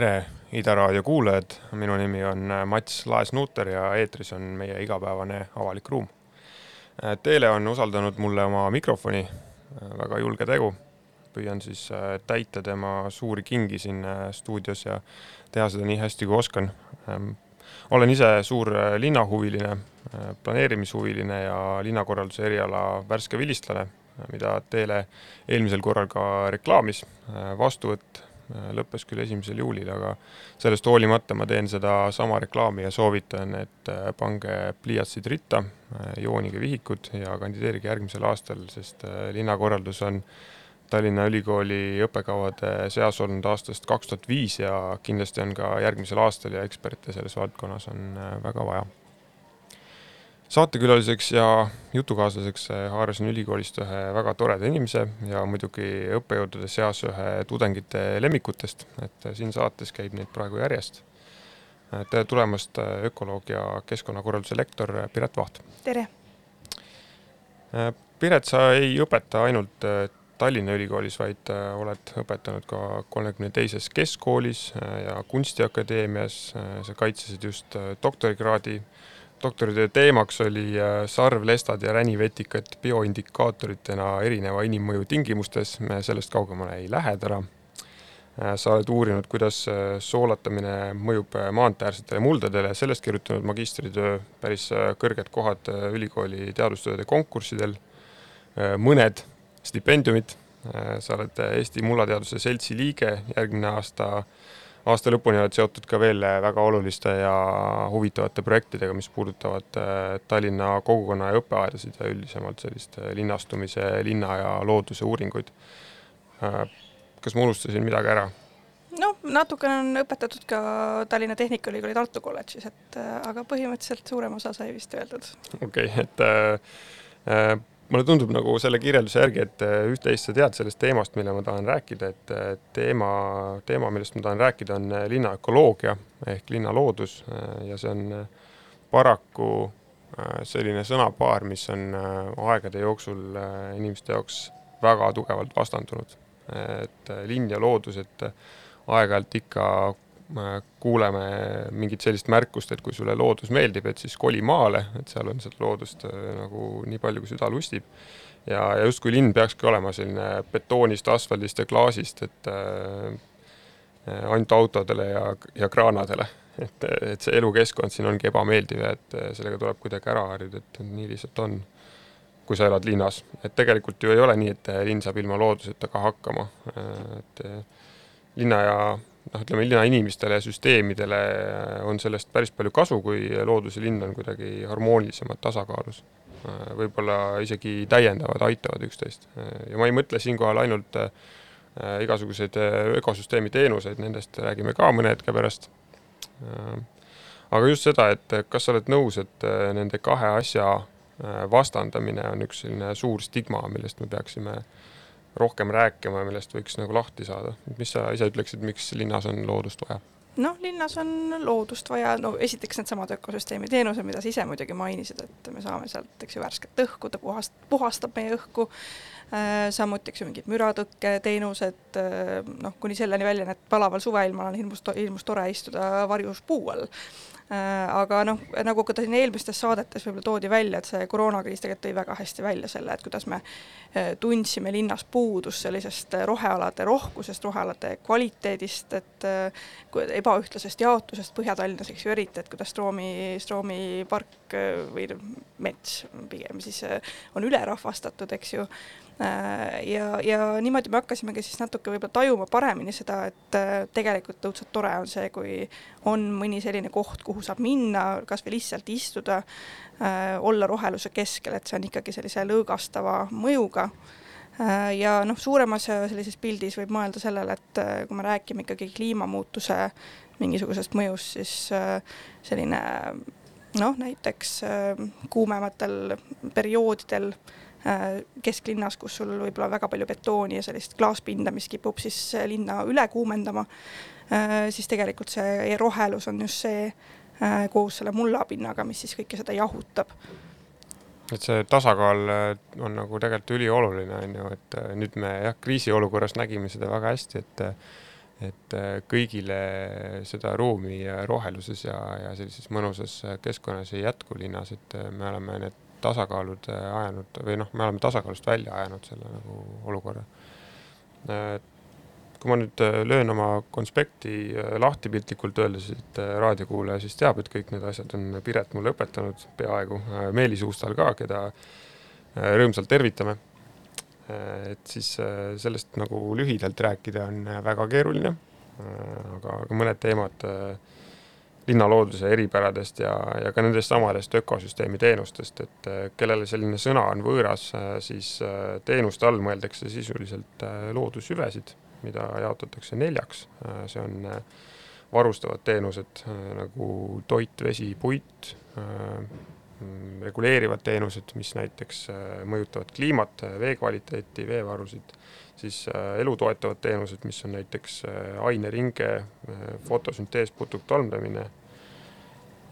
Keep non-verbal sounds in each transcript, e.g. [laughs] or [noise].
tere, Ida Raadio kuulajad, minu nimi on Mats Laes-Nuuter ja eetris on meie igapäevane avalik ruum. Teele on usaldanud mulle oma mikrofoni, väga julge tegu. püüan siis täita tema suuri kingi siin stuudios ja teha seda nii hästi, kui oskan. olen ise suur linnahuviline, planeerimishuviline ja linnakorralduse eriala värske vilistlane, mida Teele eelmisel korral ka reklaamis. vastuvõtt Äh, lõppes küll esimesel juulil, aga sellest hoolimata ma teen sedasama reklaami ja soovitan, et äh, pange pliiatsid ritta, äh, joonige vihikud ja kandideerige järgmisel aastal, sest linnakorraldus on Tallinna Ülikooli õppekavade seas olnud aastast kaks tuhat viis ja kindlasti on ka järgmisel aastal ja eksperte selles valdkonnas on väga vaja saatekülaliseks ja jutukaaslaseks haarasin ülikoolist ühe väga toreda inimese ja muidugi õppejõudude seas ühe tudengite lemmikutest, et siin saates käib neid praegu järjest. tere tulemast, ökoloog ja keskkonnakorralduse lektor Piret Vaht! tere! Piret, sa ei õpeta ainult Tallinna Ülikoolis, vaid oled õpetanud ka kolmekümne teises keskkoolis ja Kunstiakadeemias, sa kaitsesid just doktorikraadi doktoritöö teemaks oli äh, sarvlestad ja ränivetikad bioindikaatoritena erineva inimmõju tingimustes, me sellest kaugemale ei lähe täna. Äh, sa oled uurinud, kuidas äh, soolatamine mõjub maanteeäärsetele muldadele, sellest kirjutanud magistritöö, päris kõrged kohad ülikooli teadustööde konkurssidel, mõned stipendiumid, sa oled Eesti Mullateaduse Seltsi liige, järgmine aasta aasta lõpuni oled seotud ka veel väga oluliste ja huvitavate projektidega, mis puudutavad äh, Tallinna kogukonna ja õppeaedasid ja üldisemalt sellist äh, linnastumise, linna ja looduse uuringuid. Kas ma unustasin midagi ära? noh, natukene on õpetatud ka Tallinna Tehnikaülikooli Tartu kolledžis, et aga põhimõtteliselt suurem osa sai vist öeldud. okei okay,, et äh, mulle tundub nagu selle kirjelduse järgi, et äh, üht-teist sa tead sellest teemast, mille ma tahan rääkida, et äh, teema, teema, millest ma tahan rääkida, on äh, linna ökoloogia ehk linnaloodus ja see on paraku selline sõnapaar, mis on aegade jooksul inimeste jaoks väga tugevalt vastandunud. et linn ja loodus, et aeg-ajalt ikka kuuleme mingit sellist märkust, et kui sulle loodus meeldib, et siis koli maale, et seal on seda loodust äh, nagu nii palju, kui süda lustib. ja, ja justkui linn peakski olema selline betoonist, asfaldist ja klaasist, et äh, ainult autodele ja, ja kraanadele. et, et see elukeskkond siin ongi ebameeldiv ja et äh, sellega tuleb kuidagi ära harjuda, et nii lihtsalt on, kui sa elad linnas. et tegelikult ju ei ole nii, et linn saab ilma looduseta ka hakkama, et linna ja noh, ütleme linnainimestele ja süsteemidele on sellest päris palju kasu, kui loodus ja linn on kuidagi harmoonilisemad, tasakaalus. võib-olla isegi täiendavad, aitavad üksteist. ja ma ei mõtle siinkohal ainult äh, igasuguseid äh, ökosüsteemi teenuseid, nendest räägime ka mõne hetke pärast. Äh, aga just seda, et kas sa oled nõus, et nende kahe asja vastandamine on üks selline suur stigma, millest me peaksime äh, rohkem rääkima, millest võiks nagu lahti saada. mis sa ise ütleksid, miks linnas on loodust vaja? noh, linnas on loodust vaja, no esiteks needsamad ökosüsteemi teenused, mida sa ise muidugi mainisid, et me saame sealt, eks ju, värsket õhku, ta puhast-, puhastab meie õhku äh,, samuti, eks ju, mingid müratõkketeenused äh,, noh, kuni selleni välja, et palaval suveilmal on hirmus, hirmus tore istuda varjus puu all aga noh, nagu ka siin eelmistes saadetes võib-olla toodi välja, et see koroonakriis tegelikult tõi väga hästi välja selle, et kuidas me äh, tundsime linnas puudust sellisest äh, rohealade rohkusest, rohealade kvaliteedist, et ebaühtlasest jaotusest Põhja-Tallinnas, eks ju, eriti, et kuidas Stroomi, Stroomi park või mets pigem siis on ülerahvastatud, eks ju. Äh, ja, ja niimoodi me hakkasimegi siis natuke võib-olla tajuma paremini seda, et äh, tegelikult õudselt tore on see, kui on mõni selline koht, kuhu saab minna, kas või lihtsalt istuda, äh, olla roheluse keskel, et see on ikkagi sellise lõõgastava mõjuga. Ja noh, suuremas sellises pildis võib mõelda sellele, et kui me räägime ikkagi kliimamuutuse mingisugusest mõjust, siis selline noh, näiteks kuumematel perioodidel äh, Äh, kesklinnas, kus sul võib-olla väga palju betooni ja sellist klaaspinda, mis kipub siis linna üle kuumendama, äh, siis tegelikult see rohelus on just see koos selle mullapinnaga, mis siis kõike seda jahutab. Et see tasakaal on nagu tegelikult ülioluline, on ju, et nüüd me jah, kriisiolukorras nägime seda väga hästi, et et kõigile seda ruumi roheluses ja, ja sellises mõnusas keskkonnas ei jätku linnas, et me oleme need tasakaalud ajanud või noh, me oleme tasakaalust välja ajanud selle nagu olukorra kui ma nüüd äh, löön oma konspekti äh, lahti piltlikult öeldes, et äh, raadiokuulaja siis teab, et kõik need asjad on Piret mulle õpetanud peaaegu, Meelis Uustal ka, keda rõõmsalt tervitame. et siis sellest nagu lühidalt rääkida on väga keeruline, aga, aga mõned teemad linnalooduse eripäradest ja, ja ka nendest samadest ökosüsteemi teenustest, et kellele selline sõna on võõras, siis teenuste all mõeldakse sisuliselt loodushüvesid mida jaotatakse neljaks, see on äh, varustavad teenused äh, nagu toit, vesi, puit, äh, mm, reguleerivad teenused, mis näiteks mõjutavad kliimat, vee kvaliteeti, veevarusid, siis elu toetavad teenused, mis on näiteks aineringe, fotosüntees, putuktolmdamine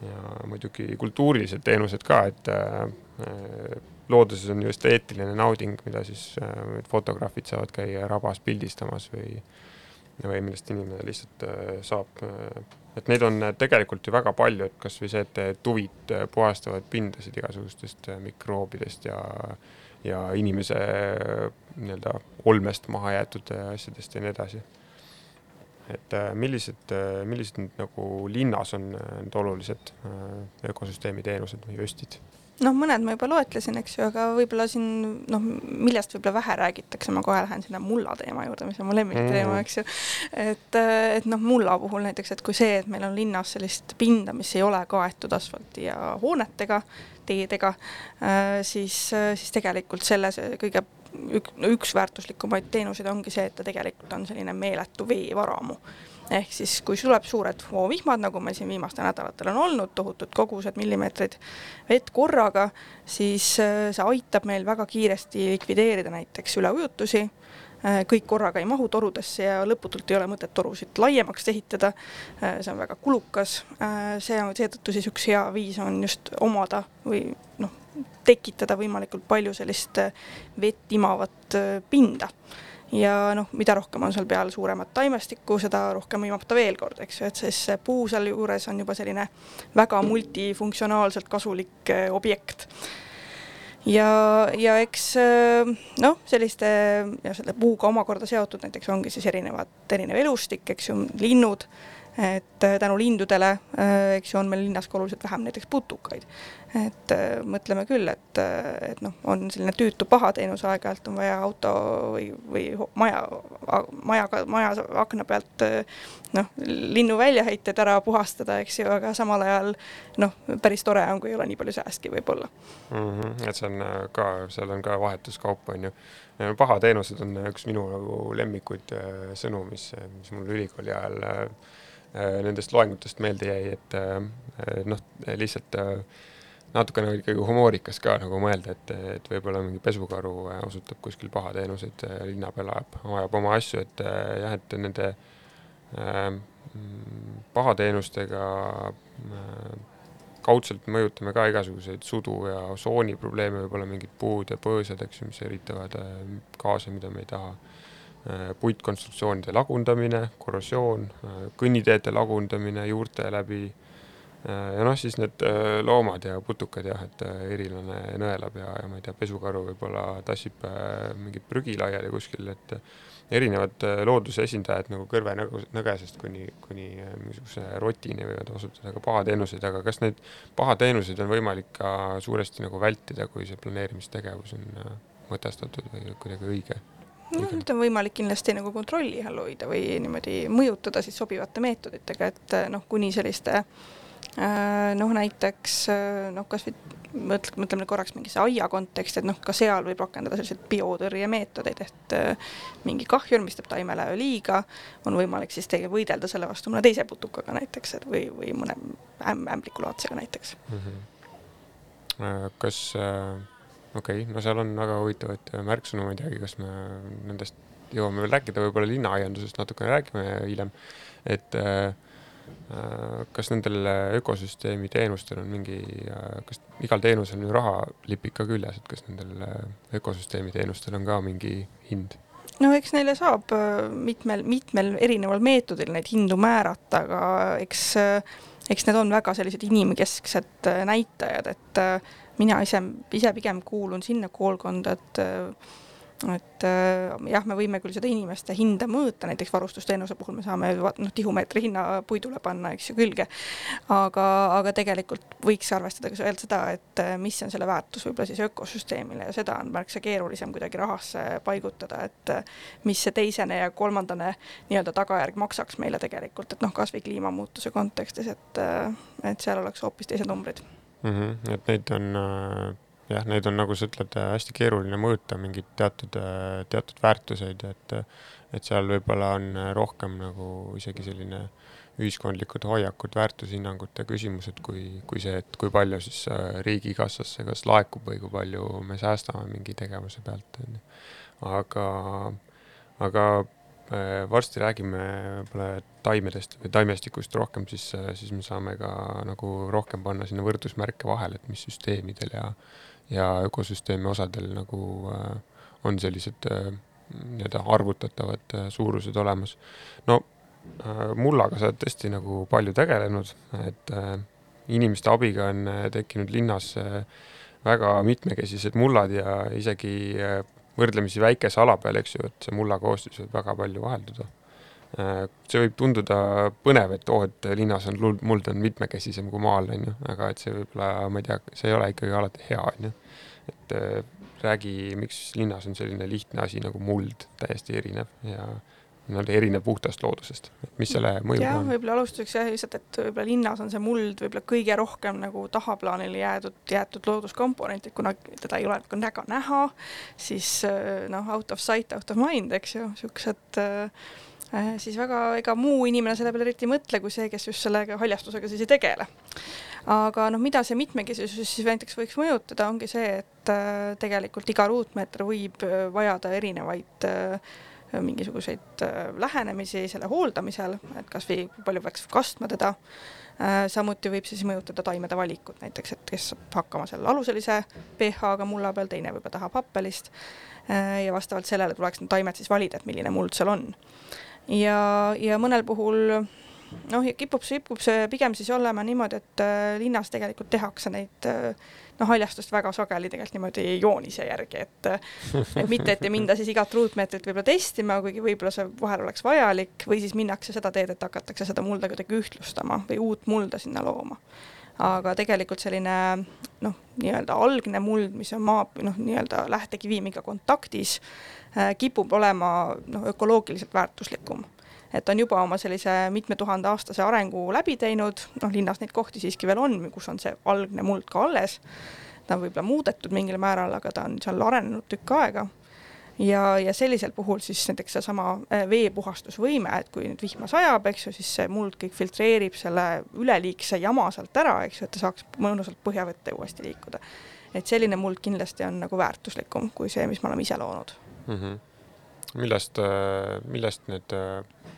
ja muidugi kultuurilised teenused ka, et looduses on ju esteetiline nauding, mida siis äh, fotograafid saavad käia rabas pildistamas või, või millest inimene lihtsalt äh, saab. Äh, et neid on tegelikult ju väga palju, et kasvõi see, et tuvid puhastavad pindasid igasugustest mikroobidest ja, ja inimese nii-öelda olmest maha jäetud asjadest ja nii edasi et millised, millised nüüd nagu linnas on need olulised ökosüsteemi teenused või östid? noh, mõned ma juba loetlesin, eks ju, aga võib-olla siin noh, millest võib-olla vähe räägitakse, ma kohe lähen sinna mulla teema juurde, mis on mu lemmikteema mm., eks ju. et, et noh, mulla puhul näiteks, et kui see, et meil on linnas sellist pinda, mis ei ole kaetud asfalti ja hoonetega, teedega, äh, siis, siis tegelikult selle kõige ük, üks väärtuslikumaid teenuseid ongi see, et ta tegelikult on selline meeletu veevaramu. Ehk siis, kui tuleb suured hoovihmad, nagu meil siin viimastel nädalatel on olnud, tohutud kogused, millimeetrid vett korraga, siis äh, see aitab meil väga kiiresti likvideerida näiteks üleujutusi, äh, kõik korraga ei mahu torudesse ja lõputult ei ole mõtet torusid laiemaks ehitada, äh, see on väga kulukas, see on seetõttu siis üks hea viis on just omada või noh, tekitada võimalikult palju sellist vett imavat pinda. Ja noh, mida rohkem on seal peal suuremat taimestikku, seda rohkem imab ta veel kord, eks ju, et siis see puu sealjuures on juba selline väga multifunktsionaalselt kasulik objekt. Ja, ja eks eh, noh, selliste ja selle puuga omakorda seotud näiteks ongi siis erinevad, erinev elustik, eks ju, linnud et äh, tänu lindudele, äh, eks ju, on meil linnas ka oluliselt vähem näiteks putukaid. et äh, mõtleme küll, et, et noh, on selline tüütu paha teenus, aeg-ajalt on vaja auto või, või maja, majaga, maja akna pealt noh, linnu väljaheited ära puhastada, eks ju, aga samal ajal noh, päris tore on, kui ei ole nii palju sääski võib-olla mm. -hmm, et see on ka, seal on ka vahetuskaup, on ju. pahateenused on üks minu nagu lemmikuid sõnu, mis, mis mul ülikooli ajal Äh, nendest loengutest meelde jäi, et äh, noh, lihtsalt äh, natukene ikkagi humoorikas ka nagu mõelda, et, et võib-olla mingi pesukaru osutab kuskil pahateenuseid, linna peal ajab, ajab oma asju, et jah, et nende äh, pahateenustega äh, kaudselt mõjutame ka igasuguseid sudu ja osooni probleeme, võib-olla mingid puud ja põõsad, eks ju, mis eritavad äh, gaase, mida me ei taha. Äh, puitkonstruktsioonide lagundamine, korrosioon, äh, kõnniteede lagundamine juurte läbi äh, ja noh, siis need loomad ja putukad jah, et erilane nõelab ja, ja ma ei tea, pesukaru võib-olla tassib mingit prügi laiali kuskil, et erinevad looduse esindajad nagu kõrvenõgesest kuni, kuni mingisuguse rotini võivad osutada ka pahateenuseid, aga kas neid pahateenuseid on võimalik ka suuresti nagu vältida, kui see planeerimistegevus on mõtestatud või kuidagi õige? Noh, nüüd on võimalik kindlasti nagu kontrolli all hoida või niimoodi mõjutada siis sobivate meetoditega, et noh, kuni selliste äh, noh, näiteks äh, noh, kasvõi mõtle, mõtleme korraks mingisse aia konteksti, et noh, ka seal võib rakendada selliseid biotõrjemeetodeid, et mingi kahjur, mis teeb taimele liiga, on võimalik siis teil võidelda selle vastu mõne teise putukaga näiteks, või, või mõne äm, ämblikulaatsega näiteks mm. -hmm. kas äh okei okay,, no seal on väga huvitavaid märksõnu, ma ei teagi, kas me nendest jõuame veel rääkida, võib-olla linnaaiandusest natukene räägime hiljem, et äh, kas nendel ökosüsteemi teenustel on mingi, kas igal teenusel on ju rahalipik ka küljes, et kas nendel ökosüsteemi teenustel on ka mingi hind? no eks neile saab äh, mitmel, mitmel erineval meetodil neid hindu määrata, aga eks, äh, eks need on väga sellised inimkesksed äh, näitajad, et mina ise, ise pigem kuulun sinna koolkonda, et et jah, me võime küll seda inimeste hinda mõõta, näiteks varustusteenuse puhul me saame noh, tihumeetri hinna puidule panna, eks ju, külge. aga, aga tegelikult võiks arvestada ka veel seda, et mis on selle väärtus võib-olla siis ökosüsteemile ja seda on märksa keerulisem kuidagi rahasse paigutada, et mis see teisene ja kolmandane nii-öelda tagajärg maksaks meile tegelikult, et noh, kasvõi kliimamuutuse kontekstis, et, et seal oleks hoopis teised numbrid mm. -hmm, et neid on äh jah, neid on, nagu sa ütled, hästi keeruline mõõta, mingeid teatud, teatud väärtuseid, et, et seal võib-olla on rohkem nagu isegi selline ühiskondlikud hoiakud, väärtushinnangute küsimused, kui, kui see, et kui palju siis äh, riigikassasse kas laekub või kui palju me säästame mingi tegevuse pealt, on ju. aga, aga äh, varsti räägime võib-olla taimedest või taimestikust rohkem, siis, siis me saame ka nagu rohkem panna sinna võrdusmärke vahele, et mis süsteemidel ja ja ökosüsteemi osadel nagu äh, on sellised äh, nii-öelda arvutatavad äh, suurused olemas. no mullaga sa oled tõesti nagu palju tegelenud, et inimeste abiga on tekkinud linnas väga mitmekesised mullad ja isegi võrdlemisi väikese ala peal, eks ju, et see mulla koostis võib väga palju vahelduda. see võib tunduda põnev, et oo, et linnas on muld on mitmekesisem kui maal, on ju, aga et see võib-olla, ma ei tea, see ei ole ikkagi alati hea, on ju et äh, räägi, miks linnas on selline lihtne asi nagu muld täiesti erinev ja nii-öelda erinev puhtast loodusest, mis selle mõju ja, on? võib-olla alustuseks jah, lihtsalt, et võib-olla linnas on see muld võib-olla kõige rohkem nagu tahaplaanile jäädud, jäetud looduskomponent, et kuna teda ei ole nagu väga näha, siis äh, noh, out of sight, out of mind, eks ju, niisugused äh, siis väga, ega muu inimene selle peale eriti ei mõtle, kui see, kes just sellega haljastusega siis ei tegele aga noh, mida see mitmekesisus siis näiteks võiks mõjutada, ongi see, et äh, tegelikult iga ruutmeeter võib äh, vajada erinevaid äh, mingisuguseid lähenemisi selle hooldamisel, et kasvõi palju peaks kastma teda. samuti võib siis mõjutada taimede valikut, näiteks et kes saab hakkama seal aluselise pH-ga mulla peal, teine võib-olla tahab happelist. ja vastavalt sellele tuleks need taimed siis valida, et milline muld seal on. ja, ja mõnel puhul noh, kipub, kipub see pigem siis olema niimoodi, et äh, linnas tegelikult tehakse neid äh, noh, haljastust väga sageli tegelikult niimoodi joonise järgi, et äh, et mitte, et ei minda siis igat ruutmeetrit võib-olla testima, kuigi võib-olla see vahel oleks vajalik, või siis minnakse seda teed, et hakatakse seda mulda kuidagi ühtlustama või uut mulda sinna looma. aga tegelikult selline noh, nii-öelda algne muld, mis on maa, noh, nii-öelda lähtekivimiga kontaktis, kipub olema noh, ökoloogiliselt väärtuslikum et on juba oma sellise mitme tuhande aastase arengu läbi teinud, noh linnas neid kohti siiski veel on, kus on see algne muld ka alles, ta on võib-olla muudetud mingil määral, aga ta on seal arenenud tükk aega ja, ja sellisel puhul siis näiteks seesama äh, veepuhastusvõime, et kui nüüd vihma sajab, eks ju, siis see muld kõik filtreerib selle üleliigse jama sealt ära, eks ju, et ta saaks mõnusalt põhjavette uuesti liikuda. et selline muld kindlasti on nagu väärtuslikum kui see, mis me oleme ise loonud mm. -hmm millest, äh, millest need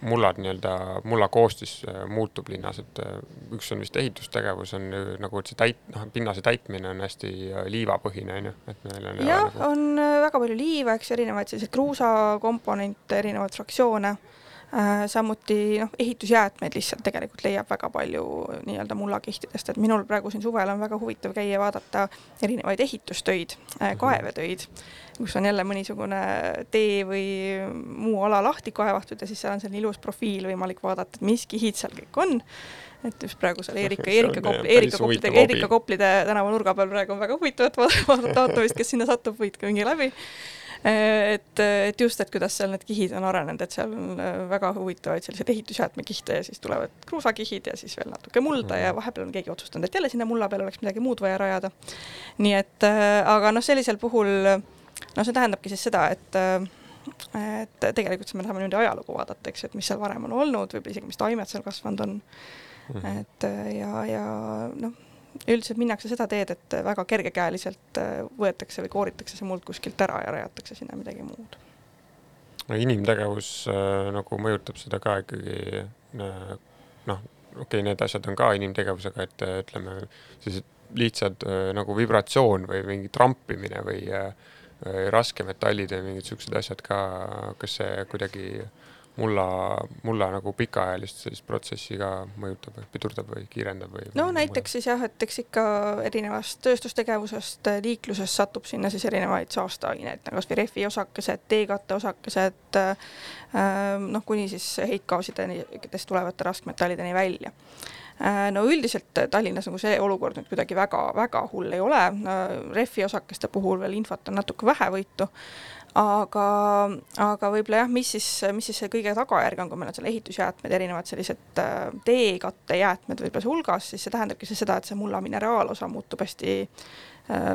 mullad nii-öelda, mulla koostis äh, muutub linnas, et üks on vist ehitustegevus on nagu, et see täit-, noh, pinnase täitmine on hästi liivapõhine, on ju, et meil on jah nagu..., on väga palju liiva, eks, erinevaid selliseid kruusakomponente, erinevaid fraktsioone. Äh, samuti noh, ehitusjäätmeid lihtsalt tegelikult leiab väga palju nii-öelda mullakihtidest, et minul praegu siin suvel on väga huvitav käia vaadata erinevaid ehitustöid, äh, mhm. kaevetöid, kus on jälle mõnisugune tee või muu ala lahti kaevatud ja siis seal on selline ilus profiil võimalik vaadata, et mis kihid seal kõik on. Et just praegu seal Erika, Erika Kopli, Erika Koplide, Erika Koplide tänava nurga peal praegu on väga huvitav, et vaadata, vaadata kes sinna satub, võid kõngi läbi et, et just, et kuidas seal need kihid on arenenud, et seal on äh, väga huvitavaid selliseid ehitusjäätmekihte ja siis tulevad kruusakihid ja siis veel natuke mulda ja mhm. vahepeal on keegi otsustanud, et jälle sinna mulla peale oleks midagi muud vaja rajada. nii et äh, aga noh, sellisel puhul noh, see tähendabki siis seda, et äh, et tegelikult me tahame niimoodi ajalugu vaadata, eks et mis seal varem on olnud, võib-olla isegi mis taimed seal kasvanud on mm. et ja, ja noh üldiselt minnakse seda teed, et väga kergekäeliselt äh, võetakse või kooritakse see muld kuskilt ära ja rajatakse sinna midagi muud. no inimtegevus äh, nagu mõjutab seda ka ikkagi äh, noh, okei okay,, need asjad on ka inimtegevusega, et ütleme, sellised lihtsad nagu vibratsioon või mingi trampimine või raskemetallid ja mingid siuksed asjad ka, kas see kuidagi mulla, mulla nagu pikaajalist sellist protsessi ka mõjutab või pidurdab või kiirendab või? no näiteks siis jah, et eks ikka erinevast tööstustegevusest, liiklusest satub sinna siis erinevaid saasteaineid, nagu kasvõi rehvi osakesed, teekatte osakesed, noh, kuni siis heitgaasideni, tulevate raskmetallideni välja. Äh, no üldiselt Tallinnas nagu see olukord nüüd kuidagi väga-väga hull ei ole, rehvi osakeste puhul veel infot on natuke vähevõitu, aga, aga võib-olla jah, mis siis, mis siis see kõige tagajärg on, kui meil on seal ehitusjäätmed, erinevad sellised äh, teekattejäätmed võib-olla hulgas, siis see tähendabki see seda, et see mulla mineraalosa muutub hästi äh,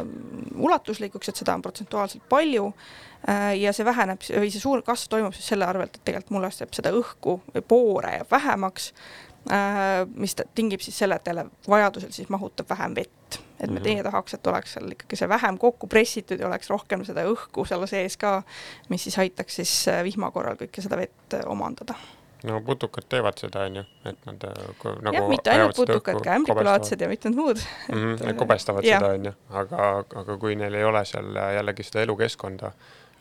ulatuslikuks, et seda on protsentuaalselt palju äh, ja see väheneb või see suur kasv toimub siis selle arvelt, et tegelikult mullast jääb seda õhku või poore jääb vähemaks Äh, mis tingib siis selle, et jälle vajadusel siis mahutab vähem vett. et me mhm. teie tahaks, et oleks seal ikkagi see vähem kokku pressitud ja oleks rohkem seda õhku seal sees ka, mis siis aitaks siis äh, vihma korral kõike seda vett äh, omandada no putukad teevad seda, onju, et nad nagu jah, mitte ainult putukad, ka ämblikulaadsed ja mitmed muud mm. -hmm, kobestavad ja. seda, onju, aga, aga kui neil ei ole seal jällegi seda elukeskkonda,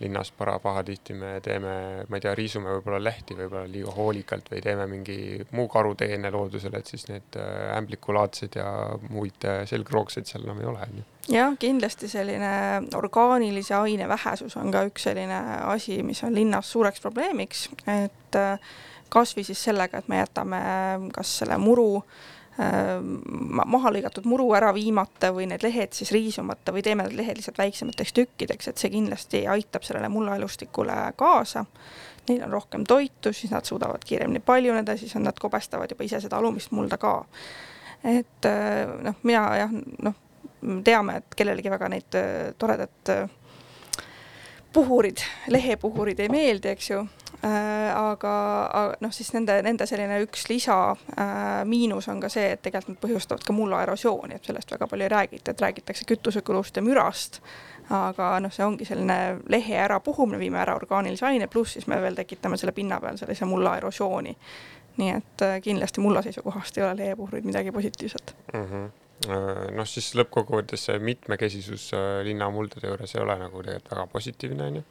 linnas para pahatihti me teeme, ma ei tea, riisume võib-olla lehti võib-olla liiga hoolikalt või teeme mingi muu karuteene loodusele, et siis need äh, ämblikulaadsed ja muid äh, selgroogseid seal enam ei ole, on ju. jah, kindlasti selline orgaanilise aine vähesus on ka üks selline asi, mis on linnas suureks probleemiks, et äh, kasvõi siis sellega, et me jätame kas selle muru äh, maha lõigatud muru ära viimata või need lehed siis riisumata või teeme need lehed lihtsalt väiksemateks tükkideks, et see kindlasti aitab sellele mullaelustikule kaasa. Neil on rohkem toitu, siis nad suudavad kiiremini paljuneda, siis on nad kobestavad juba ise seda alumist mulda ka. et eh, noh, mina jah, noh, teame, et kellelegi väga neid eh, toredad eh, puhurid, lehepuhurid ei meeldi, eks ju aga, aga noh, siis nende, nende selline üks lisa äh, on ka see, et tegelikult nad põhjustavad ka mulla erosiooni, et sellest väga palju ei räägita, et räägitakse kütusekulust ja mürast. aga noh, see ongi selline lehe ärapuhumine, viime ära orgaanilise aine, pluss siis me veel tekitame selle pinna peal sellise mulla erosiooni. nii et äh, kindlasti mulla seisukohast ei ole lehepuhurid midagi positiivset mm. -hmm noh, siis lõppkokkuvõttes see mitmekesisus linnamuldade juures ei ole nagu tegelikult väga positiivne, on ju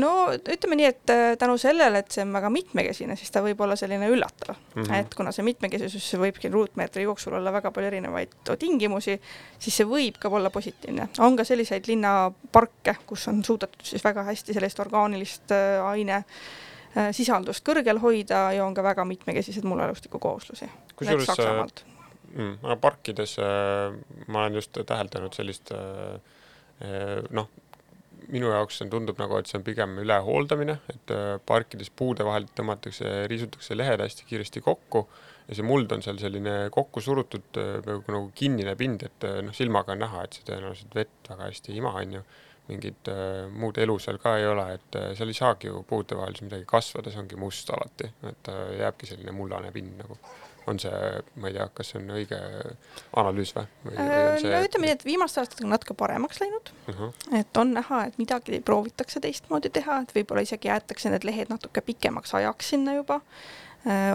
no ütleme nii, et äh, tänu sellele, et see on väga mitmekesine, siis ta võib olla selline üllatav mm, -hmm. et kuna see mitmekesisus võibki ruutmeetri jooksul olla väga palju erinevaid tingimusi, siis see võib ka olla positiivne. on ka selliseid linnaparke, kus on suudetud siis väga hästi sellist orgaanilist äh, aine äh, sisaldust kõrgel hoida ja on ka väga mitmekesised mulleelustiku kooslusi. kusjuures mm, parkides ma olen just täheldanud sellist noh, minu jaoks see tundub nagu, et see on pigem ülehooldamine, et äh, parkides puude vahelt tõmmatakse, riisutakse lehed hästi kiiresti kokku ja see muld on seal selline kokku surutud peaaegu nagu kinnine pind, et äh, noh, silmaga on näha, et see tõenäoliselt vett väga hästi ei ima, on ju. mingit äh, muud elu seal ka ei ole, et äh, seal ei saagi ju puude vahel siis midagi kasvada, see ongi must alati, et äh, jääbki selline mullane pind nagu on see, ma ei tea, kas see on õige analüüs või, või? Äh, no ütleme nii, et viimastel aastatel on natuke paremaks läinud uh. -huh. et on näha, et midagi proovitakse teistmoodi teha, et võib-olla isegi jäetakse need lehed natuke pikemaks ajaks sinna juba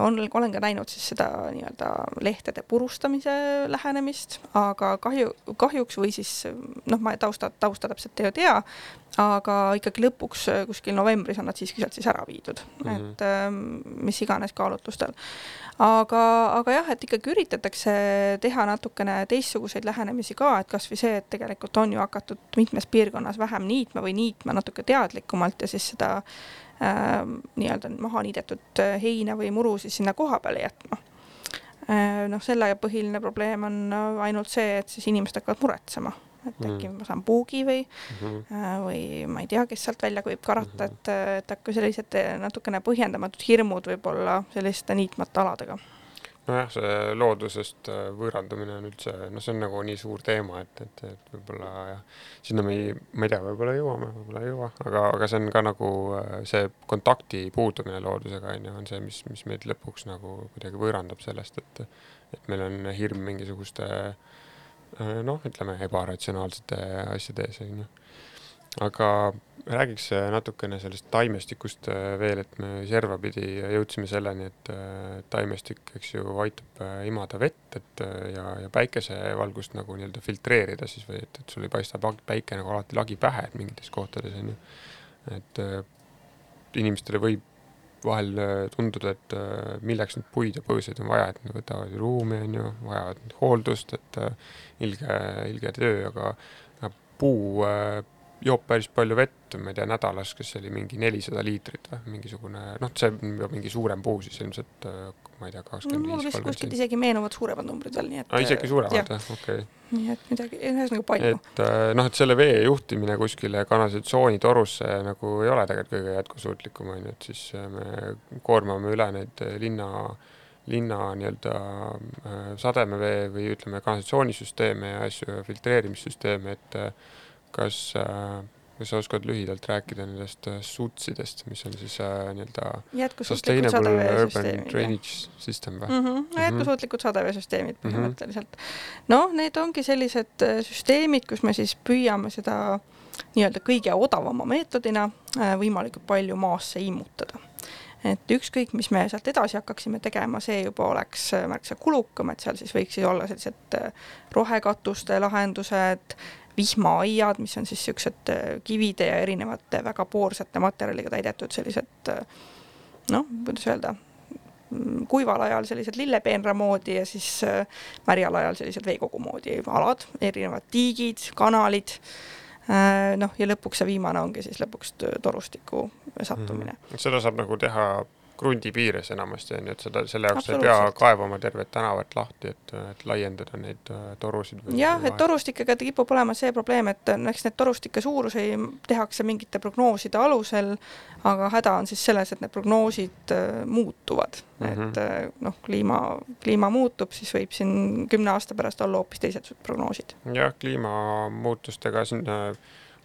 on, olen ka näinud siis seda nii-öelda lehtede purustamise lähenemist, aga kahju, kahjuks või siis noh, ma tausta, tausta täpselt ei tea, aga ikkagi lõpuks kuskil novembris on nad siiski sealt siis ära viidud mm, -hmm. et mis iganes kaalutlustel. Aga, aga jah, et ikkagi üritatakse teha natukene teistsuguseid lähenemisi ka, et kasvõi see, et tegelikult on ju hakatud mitmes piirkonnas vähem niitma või niitma natuke teadlikumalt ja siis seda äh, nii-öelda maha niidetud heina või muru siis sinna koha peale jätma äh,. noh, selle põhiline probleem on ainult see, et siis inimesed hakkavad muretsema, et mm. äkki ma saan puugi või mm, -hmm. või ma ei tea, kes sealt välja võib karata, et, et äkki sellised natukene põhjendamatud hirmud võib-olla selliste niitmata aladega nojah, see loodusest äh, võõrandumine on üldse, noh, see on nagu nii suur teema, et, et, et võib-olla jah, sinna me ei, ma ei tea, võib-olla jõuame, võib-olla ei jõua, aga, aga see on ka nagu äh, see kontakti puudumine loodusega on ju, on see, mis, mis meid lõpuks nagu kuidagi võõrandab sellest, et, et meil on hirm mingisuguste äh, noh, ütleme ebaratsionaalsete asjade ees on ju aga räägiks natukene sellest taimestikust äh, veel, et me serva pidi jõudsime selleni, et äh, taimestik, eks ju, aitab äh, imada vett, et ja, ja päikesevalgust nagu nii-öelda filtreerida siis või et, et sul ei paista päike nagu alati lagi pähe, et mingites kohtades on ju. et inimestele võib vahel tunduda, et milleks nüüd puid ja põõsaid on vaja, et nad võtavad ju ruumi, on ju, vajavad hooldust, et ilge, ilge töö, aga puu joob päris palju vett, ma ei tea, nädalas, kas see oli mingi nelisada liitrit või mingisugune, noh, see on mingi suurem puu siis ilmselt, ma ei tea, kakskümmend viis, kolmkümmend. kuskilt isegi meenuvad suuremad numbrid veel, nii et. aa, isegi suuremad või, okei okay.. nii et midagi, ühesõnaga palju. et äh, noh, et selle vee juhtimine kuskile kanalisatsioonitorusse nagu ei ole tegelikult kõige jätkusuutlikum, on ju, et siis äh, me koormame üle neid linna linna nii-öelda äh, sademevee või ütleme, kanalisatsioonisüsteeme ja asju, filtreerimissüsteeme, et kas, äh, kas sa oskad lühidalt rääkida nendest äh, SUTS-idest, mis on siis äh, nii-öelda Sustainable Urban Drainage System või mm? -hmm. no jätkusuutlikud sadeveesüsteemid mhm. põhimõtteliselt mm. -hmm. noh, need ongi sellised süsteemid, kus me siis püüame seda nii-öelda kõige odavama meetodina võimalikult palju maasse immutada et ükskõik, mis me sealt edasi hakkaksime tegema, see juba oleks märksa kulukam, et seal siis võiksid olla sellised rohekatuste lahendused, vihmaaiad, mis on siis niisugused äh, kivide ja erinevate väga poorsete materjaliga täidetud sellised äh, noh, kuidas öelda, mm, kuival ajal sellised lillepeenra moodi ja siis äh, märjal ajal sellised veekogu moodi alad, erinevad tiigid, kanalid noh, ja lõpuks see viimane ongi siis lõpuks torustiku sattumine mm. -hmm. seda saab nagu teha krundi piires enamasti on ju, et seda, selle jaoks ei pea kaevama tervet tänavat lahti, et, et laiendada neid äh, torusid. jah, et torustikega kipub olema see probleem, et eks need torustike suurusi tehakse mingite prognooside alusel, aga häda on siis selles, et need prognoosid äh, muutuvad mm, -hmm. et äh, noh, kliima, kliima muutub, siis võib siin kümne aasta pärast olla hoopis teised prognoosid. jah, kliimamuutustega siin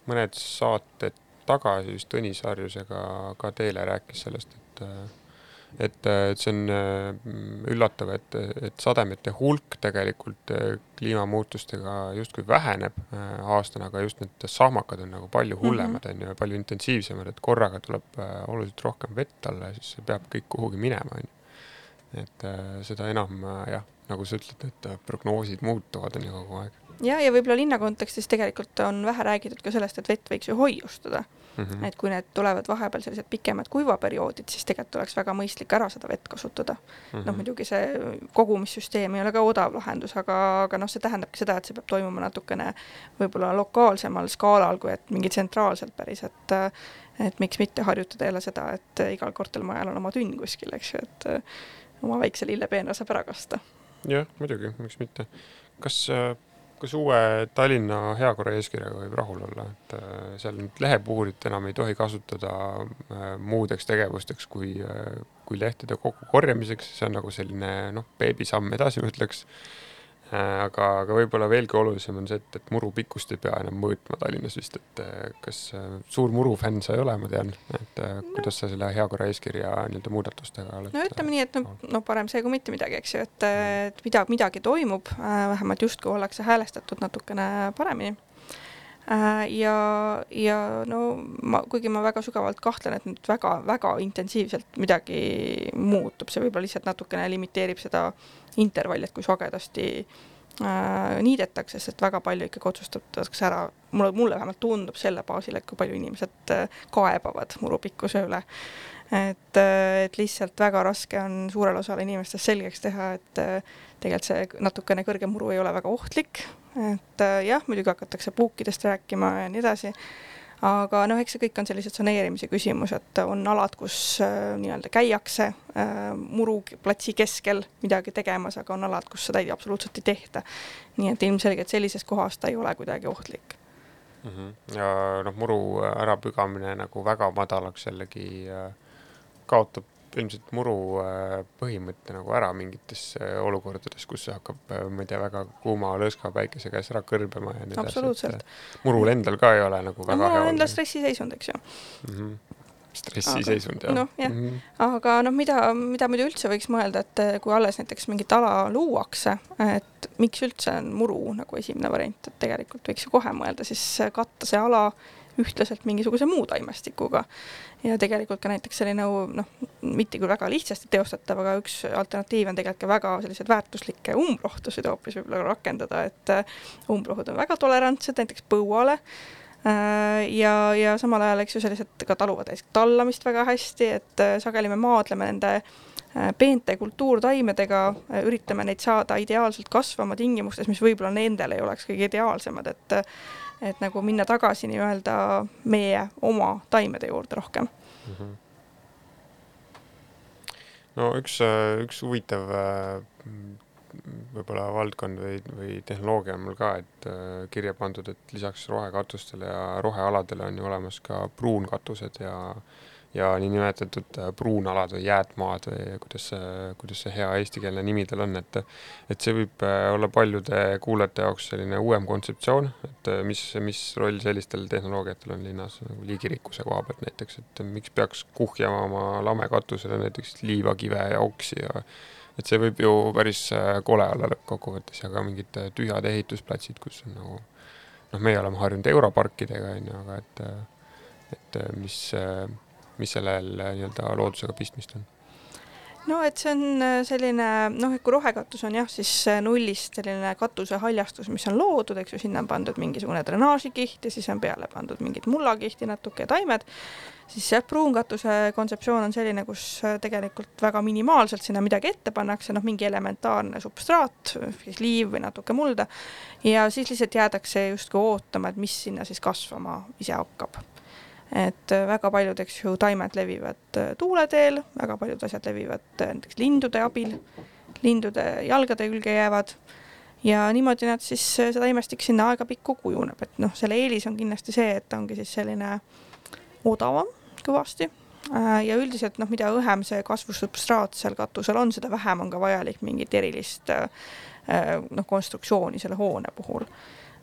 mõned saated tagasi vist Tõnis Harjusega ka teile rääkis sellest, et et, et see on äh, üllatav, et, et sademete hulk tegelikult äh, kliimamuutustega justkui väheneb äh, aastana, aga just need sahmakad on nagu palju hullemad, mhm. on ju, palju intensiivsemad, et korraga tuleb oluliselt rohkem vett alla ja siis see peab kõik kuhugi minema, on ju. et seda enam jah, nagu sa ütled, et prognoosid muutuvad, on ju kogu aeg. Ja, ja võib-olla linna kontekstis tegelikult on vähe räägitud ka sellest, et vett võiks ju hoiustada Mm -hmm. et kui need tulevad vahepeal sellised pikemad kuivaperioodid, siis tegelikult oleks väga mõistlik ära seda vett kasutada mm -hmm.. noh, muidugi see kogumissüsteem ei ole ka odav lahendus, aga, aga noh, see tähendabki seda, et see peab toimuma natukene võib-olla lokaalsemal skaalal, kui et mingi tsentraalselt päris, et et miks mitte harjutada jälle seda, et igal kortermajal on oma tünn kuskil, eks ju, et oma väikse lillepeenra saab ära kasta. jah, muidugi, miks mitte. kas äh kas uue Tallinna heakorra eeskirjaga võib rahul olla, et äh, seal nüüd lehepuhurit enam ei tohi kasutada äh, muudeks tegevusteks kui, äh, kui lehtede kokkukorjamiseks, see on nagu selline noh, beebisamm edasi, ma ütleks aga, aga võib-olla veelgi olulisem on see, et, et muru pikkust ei pea enam mõõtma Tallinnas vist, et äh, kas äh, suur murufänn sa ei ole, ma tean, et no. kuidas sa selle heakorra eeskirja nii-öelda muudatustega oled? no ütleme nii, et no, no parem see kui mitte midagi, eks ju, et, et mida, midagi toimub, vähemalt justkui ollakse häälestatud natukene paremini ja, ja no ma, kuigi ma väga sügavalt kahtlen, et nüüd väga-väga intensiivselt midagi muutub, see võib-olla lihtsalt natukene limiteerib seda intervalli, et kui sagedasti äh, niidetakse, sest väga palju ikkagi otsustatakse ära, mulle, mulle vähemalt tundub selle baasil, et kui palju inimesed äh, kaebavad murupikkuse üle. et, äh, et lihtsalt väga raske on suurele osale inimestest selgeks teha, et äh, tegelikult see natukene kõrgem muru ei ole väga ohtlik, et äh, jah, muidugi hakatakse puukidest rääkima ja nii edasi aga noh, eks see kõik on sellised saneerimise küsimus, et on alad, kus äh, nii-öelda käiakse äh, muruplatsi keskel midagi tegemas, aga on alad, kus seda ei, absoluutselt ei tehta. nii et ilmselgelt sellises kohas ta ei ole kuidagi ohtlik mm. -hmm. ja noh, muru ärapügamine nagu väga madalaks jällegi kaotab ilmselt muru äh, põhimõtte nagu ära mingites äh, olukordades, kus see hakkab, äh, ma ei tea, väga kuuma lõõska päikese käes ära kõrbema ja nii edasi. murul endal ka ei ole nagu väga no, hea. murul endal stressiseisund, eks ju mm. -hmm stressiseisund jah. noh, jah mm, -hmm. aga noh, mida, mida muidu üldse võiks mõelda, et kui alles näiteks mingit ala luuakse, et miks üldse on muru nagu esimene variant, et tegelikult võiks ju kohe mõelda siis katta see ala ühtlaselt mingisuguse muu taimestikuga. ja tegelikult ka näiteks selline noh, mitte küll väga lihtsasti teostatav, aga üks alternatiiv on tegelikult ka väga selliseid väärtuslikke umbrohtusid hoopis võib-olla rakendada, et umbrohud on väga tolerantsed näiteks põuale ja, ja samal ajal, eks ju, sellised ka taluvad näiteks tallamist väga hästi, et sageli me maadleme nende peente kultuurtaimedega, üritame neid saada ideaalselt kasvama tingimustes, mis võib-olla nendel ei oleks kõige ideaalsemad, et et nagu minna tagasi nii-öelda meie oma taimede juurde rohkem mm. -hmm. no üks, üks huvitav võib-olla valdkond või, või tehnoloogia on mul ka, et kirja pandud, et lisaks rohekatustele ja rohealadele on ju olemas ka pruunkatused ja äh, ja niinimetatud äh, pruunalad või jäätmaad või kuidas see, kuidas see hea eestikeelne nimi tal on, et et see võib äh, olla paljude kuulajate jaoks selline uuem kontseptsioon, et äh, mis, mis roll sellistel tehnoloogiatel on linnas nagu liigirikkuse koha pealt näiteks, et miks peaks kuhjama oma lamekatusele näiteks liiva, kive ja oksi ja et see võib ju päris kole olla lõppkokkuvõttes ja ka mingid tühjad ehitusplatsid, kus on nagu noh, meie oleme harjunud europarkidega, on ju, aga et et mis mis sellel äh, nii-öelda loodusega pistmist on? no et see on äh, selline noh, et kui rohekatus on jah, siis äh, nullist selline katuse haljastus, mis on loodud, eks ju, sinna on pandud mingisugune drenaažikiht ja siis on peale pandud mingit mullakihti natuke ja taimed, siis jah, pruunkatuse kontseptsioon on selline, kus tegelikult väga minimaalselt sinna midagi ette pannakse, noh, mingi elementaarne substraat, siis liiv või natuke mulda ja siis lihtsalt jäädakse justkui ootama, et mis sinna siis kasvama ise hakkab et äh, väga paljud, eks ju, taimed levivad äh, tuule teel, väga paljud asjad levivad äh, näiteks lindude abil, lindude jalgade külge jäävad. Ja niimoodi nad siis, see taimestik sinna aegapikku kujuneb, et noh, selle eelis on kindlasti see, et ta ongi siis selline odavam kõvasti. Ja üldiselt noh, mida õhem see kasvusubstraat seal katusel on, seda vähem on ka vajalik mingit erilist noh, konstruktsiooni selle hoone puhul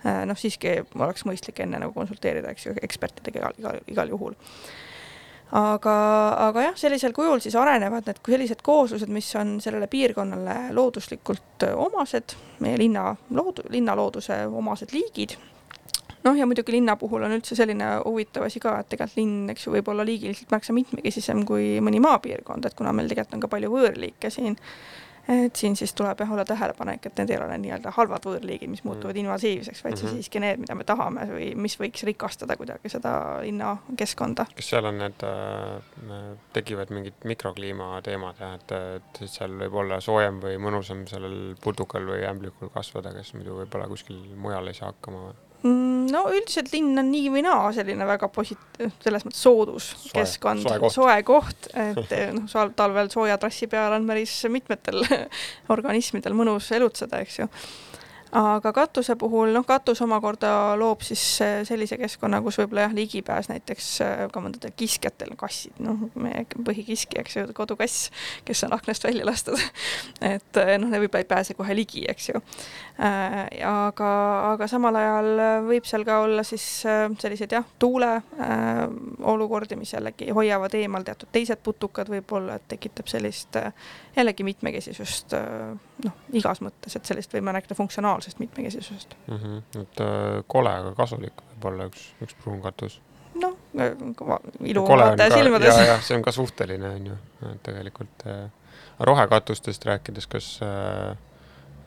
noh, siiski oleks mõistlik enne nagu konsulteerida, eks ju, ekspertidega igal, igal, igal juhul. aga, aga jah, sellisel kujul siis arenevad need sellised kooslused, mis on sellele piirkonnale looduslikult omased, meie linna loodu-, linnalooduse omased liigid noh, ja muidugi linna puhul on üldse selline huvitav asi ka, et tegelikult linn, eks ju, võib olla liigiliselt märksa mitmekesisem kui mõni maapiirkond, et kuna meil tegelikult on ka palju võõrliike siin et siin siis tuleb jah olla tähelepanek, et need ei ole nii-öelda halvad võõrliigid, mis muutuvad mm. invasiivseks, vaid mm -hmm. siis siiski need, mida me tahame või mis võiks rikastada kuidagi seda linnakeskkonda. kas seal on need äh,, tekivad mingid mikrokliima teemad jah, et, et seal võib olla soojem või mõnusam sellel putukal või ämblikul kasvada, kes muidu võib-olla kuskil mujal ei saa hakkama või? Mm, no üldiselt linn on nii või naa selline väga posit-, selles mõttes soodus soe, keskkond, soe koht, et [laughs] noh, talvel sooja trassi peal on päris mitmetel [laughs] organismidel mõnus elutseda, eks ju. Aga katuse puhul, noh, katus omakorda loob siis äh, sellise keskkonna, kus võib-olla jah, ligipääs näiteks ka mõndadel kiskjatel, kassid, noh, meie põhikiskja, eks ju, kodukass, kes on aknast välja lastud. [laughs] Et noh, võib-olla ei pääse kohe ligi, eks ju. Aga, aga samal ajal võib seal ka olla siis selliseid jah, tuule olukordi, mis jällegi hoiavad eemal teatud teised putukad võib-olla, et tekitab sellist jällegi mitmekesisust noh, igas mõttes, et sellist võime rääkida funktsionaalsest mitmekesisusest mm. -hmm. et äh, kole, aga kasulik võib olla üks, üks pruunkatus. noh, ilu vaataja silmades. [laughs] see on ka suhteline, on ju, tegelikult äh, rohekatustest rääkides, kas äh,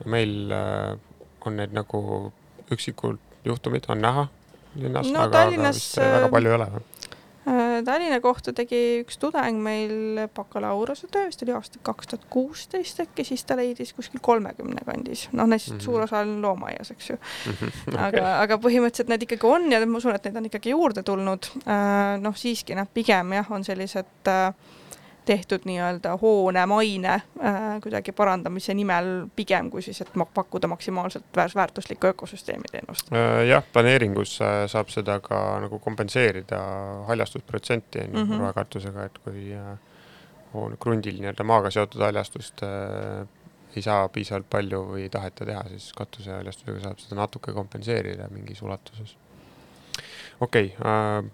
meil äh, on need nagu üksikud juhtumid on näha linnas no,, aga, aga vist väga äh, palju ei ole või? Äh, Tallinna kohta tegi üks tudeng meil bakalaureusetöö, vist oli aasta kaks tuhat kuusteist äkki, siis ta leidis kuskil kolmekümne kandis, noh neist mm -hmm. suur osa on loomaaias, eks ju. Okay. [laughs] aga, aga põhimõtteliselt need ikkagi on ja ma usun, et neid on ikkagi juurde tulnud. Äh, noh, siiski noh, pigem jah, on sellised äh, tehtud nii-öelda hoone maine äh, kuidagi parandamise nimel pigem kui siis, et pakkuda maksimaalselt väär, väärtuslikku ökosüsteemi teenust äh,. jah, planeeringus äh, saab seda ka nagu kompenseerida haljastusprotsenti on ju mm -hmm. rohekatusega, et kui äh, on krundil nii-öelda maaga seotud haljastust äh, ei saa piisavalt palju või ei taheta teha, siis katusehaljastusega saab seda natuke kompenseerida mingis ulatuses. okei okay, äh,,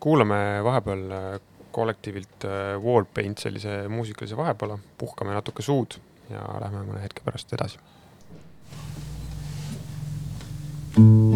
kuulame vahepeal kollektiivilt äh, Wallpaint sellise muusikalise vahepeale, puhkame natuke suud ja lähme mõne hetke pärast edasi. thank you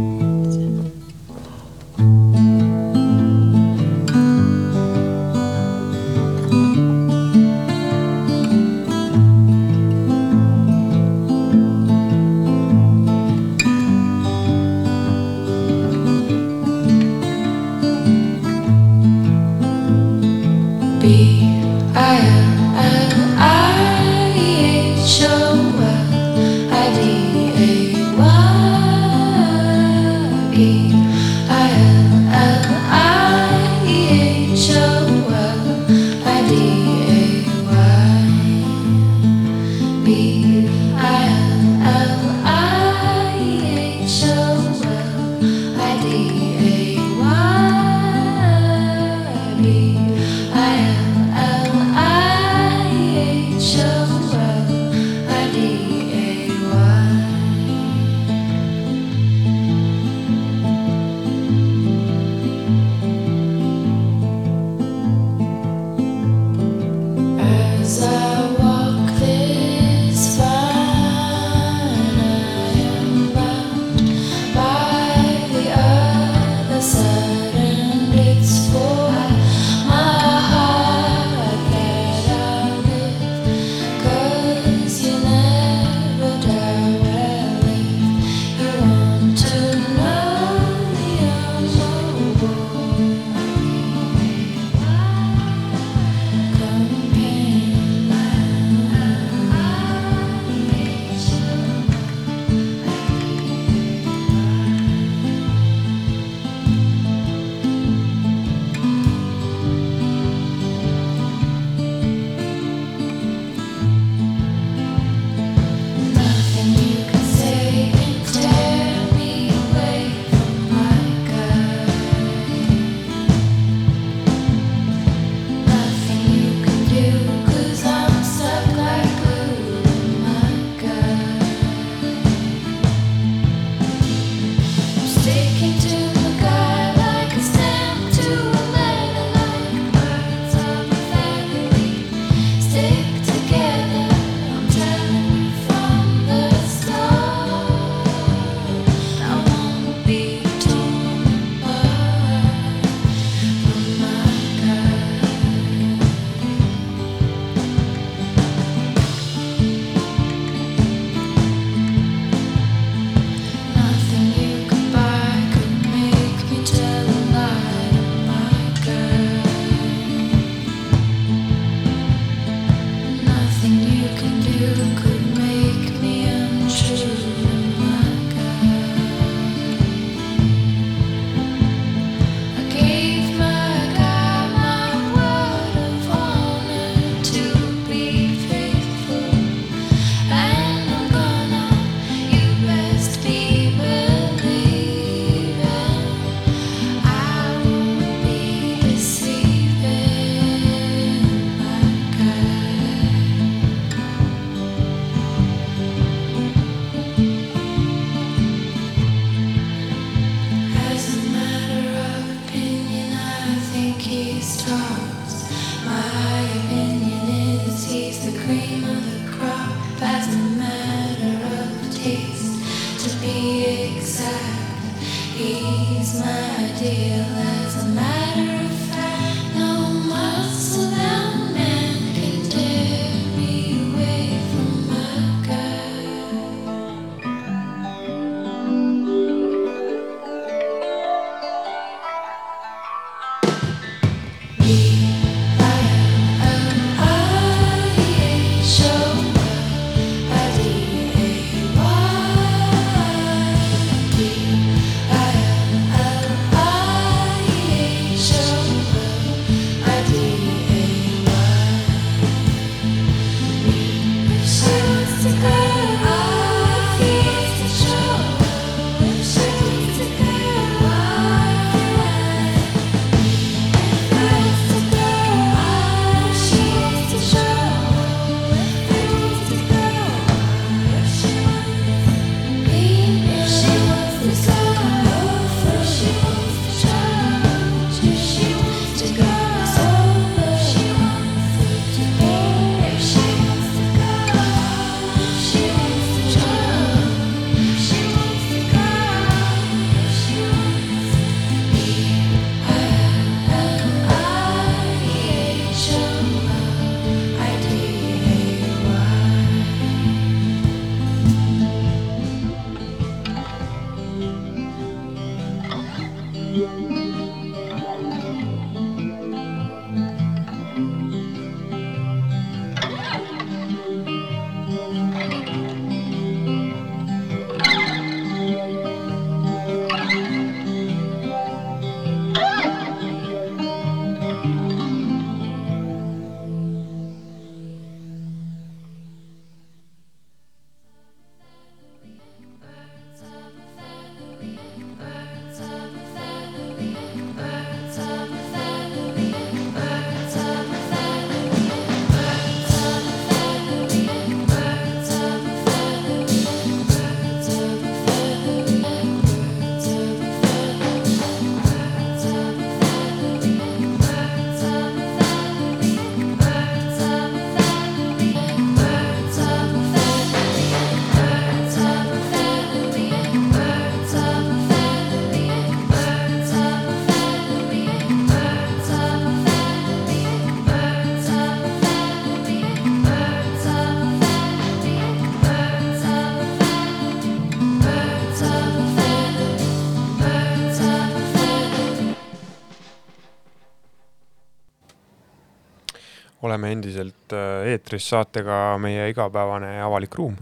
oleme endiselt äh, eetris saatega Meie igapäevane avalik ruum.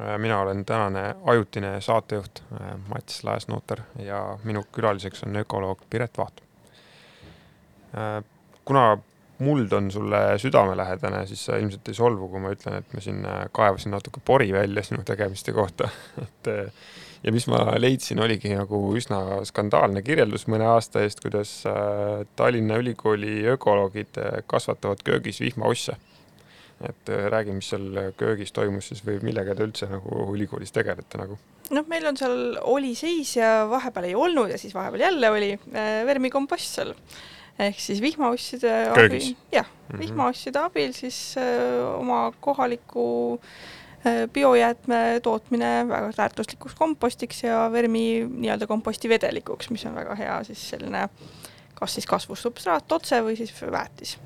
Äh, mina olen tänane ajutine saatejuht äh, Mats Laesnooter ja minu külaliseks on ökoloog Piret Vaht. kuna muld on sulle südamelähedane, siis sa ilmselt ei solvu, kui ma ütlen, et ma siin kaevasin natuke pori välja sinu tegemiste kohta [laughs] et ja mis ma leidsin, oligi nagu üsna skandaalne kirjeldus mõne aasta eest, kuidas äh, Tallinna Ülikooli ökoloogid äh, kasvatavad köögis vihmaosse. et äh, räägi, mis seal köögis toimus siis või millega te üldse nagu ülikoolis tegelete nagu? noh, meil on seal oli seis ja vahepeal ei olnud ja siis vahepeal jälle oli vermikompost seal ehk siis vihmaosside abil, jah -hmm., vihmaosside abil siis öö, oma kohaliku Äh, biojäätme tootmine väga väärtuslikuks kompostiks ja vermi nii-öelda kompostivedelikuks, mis on väga hea siis selline kas siis kasvusubstraat otse või siis väetis.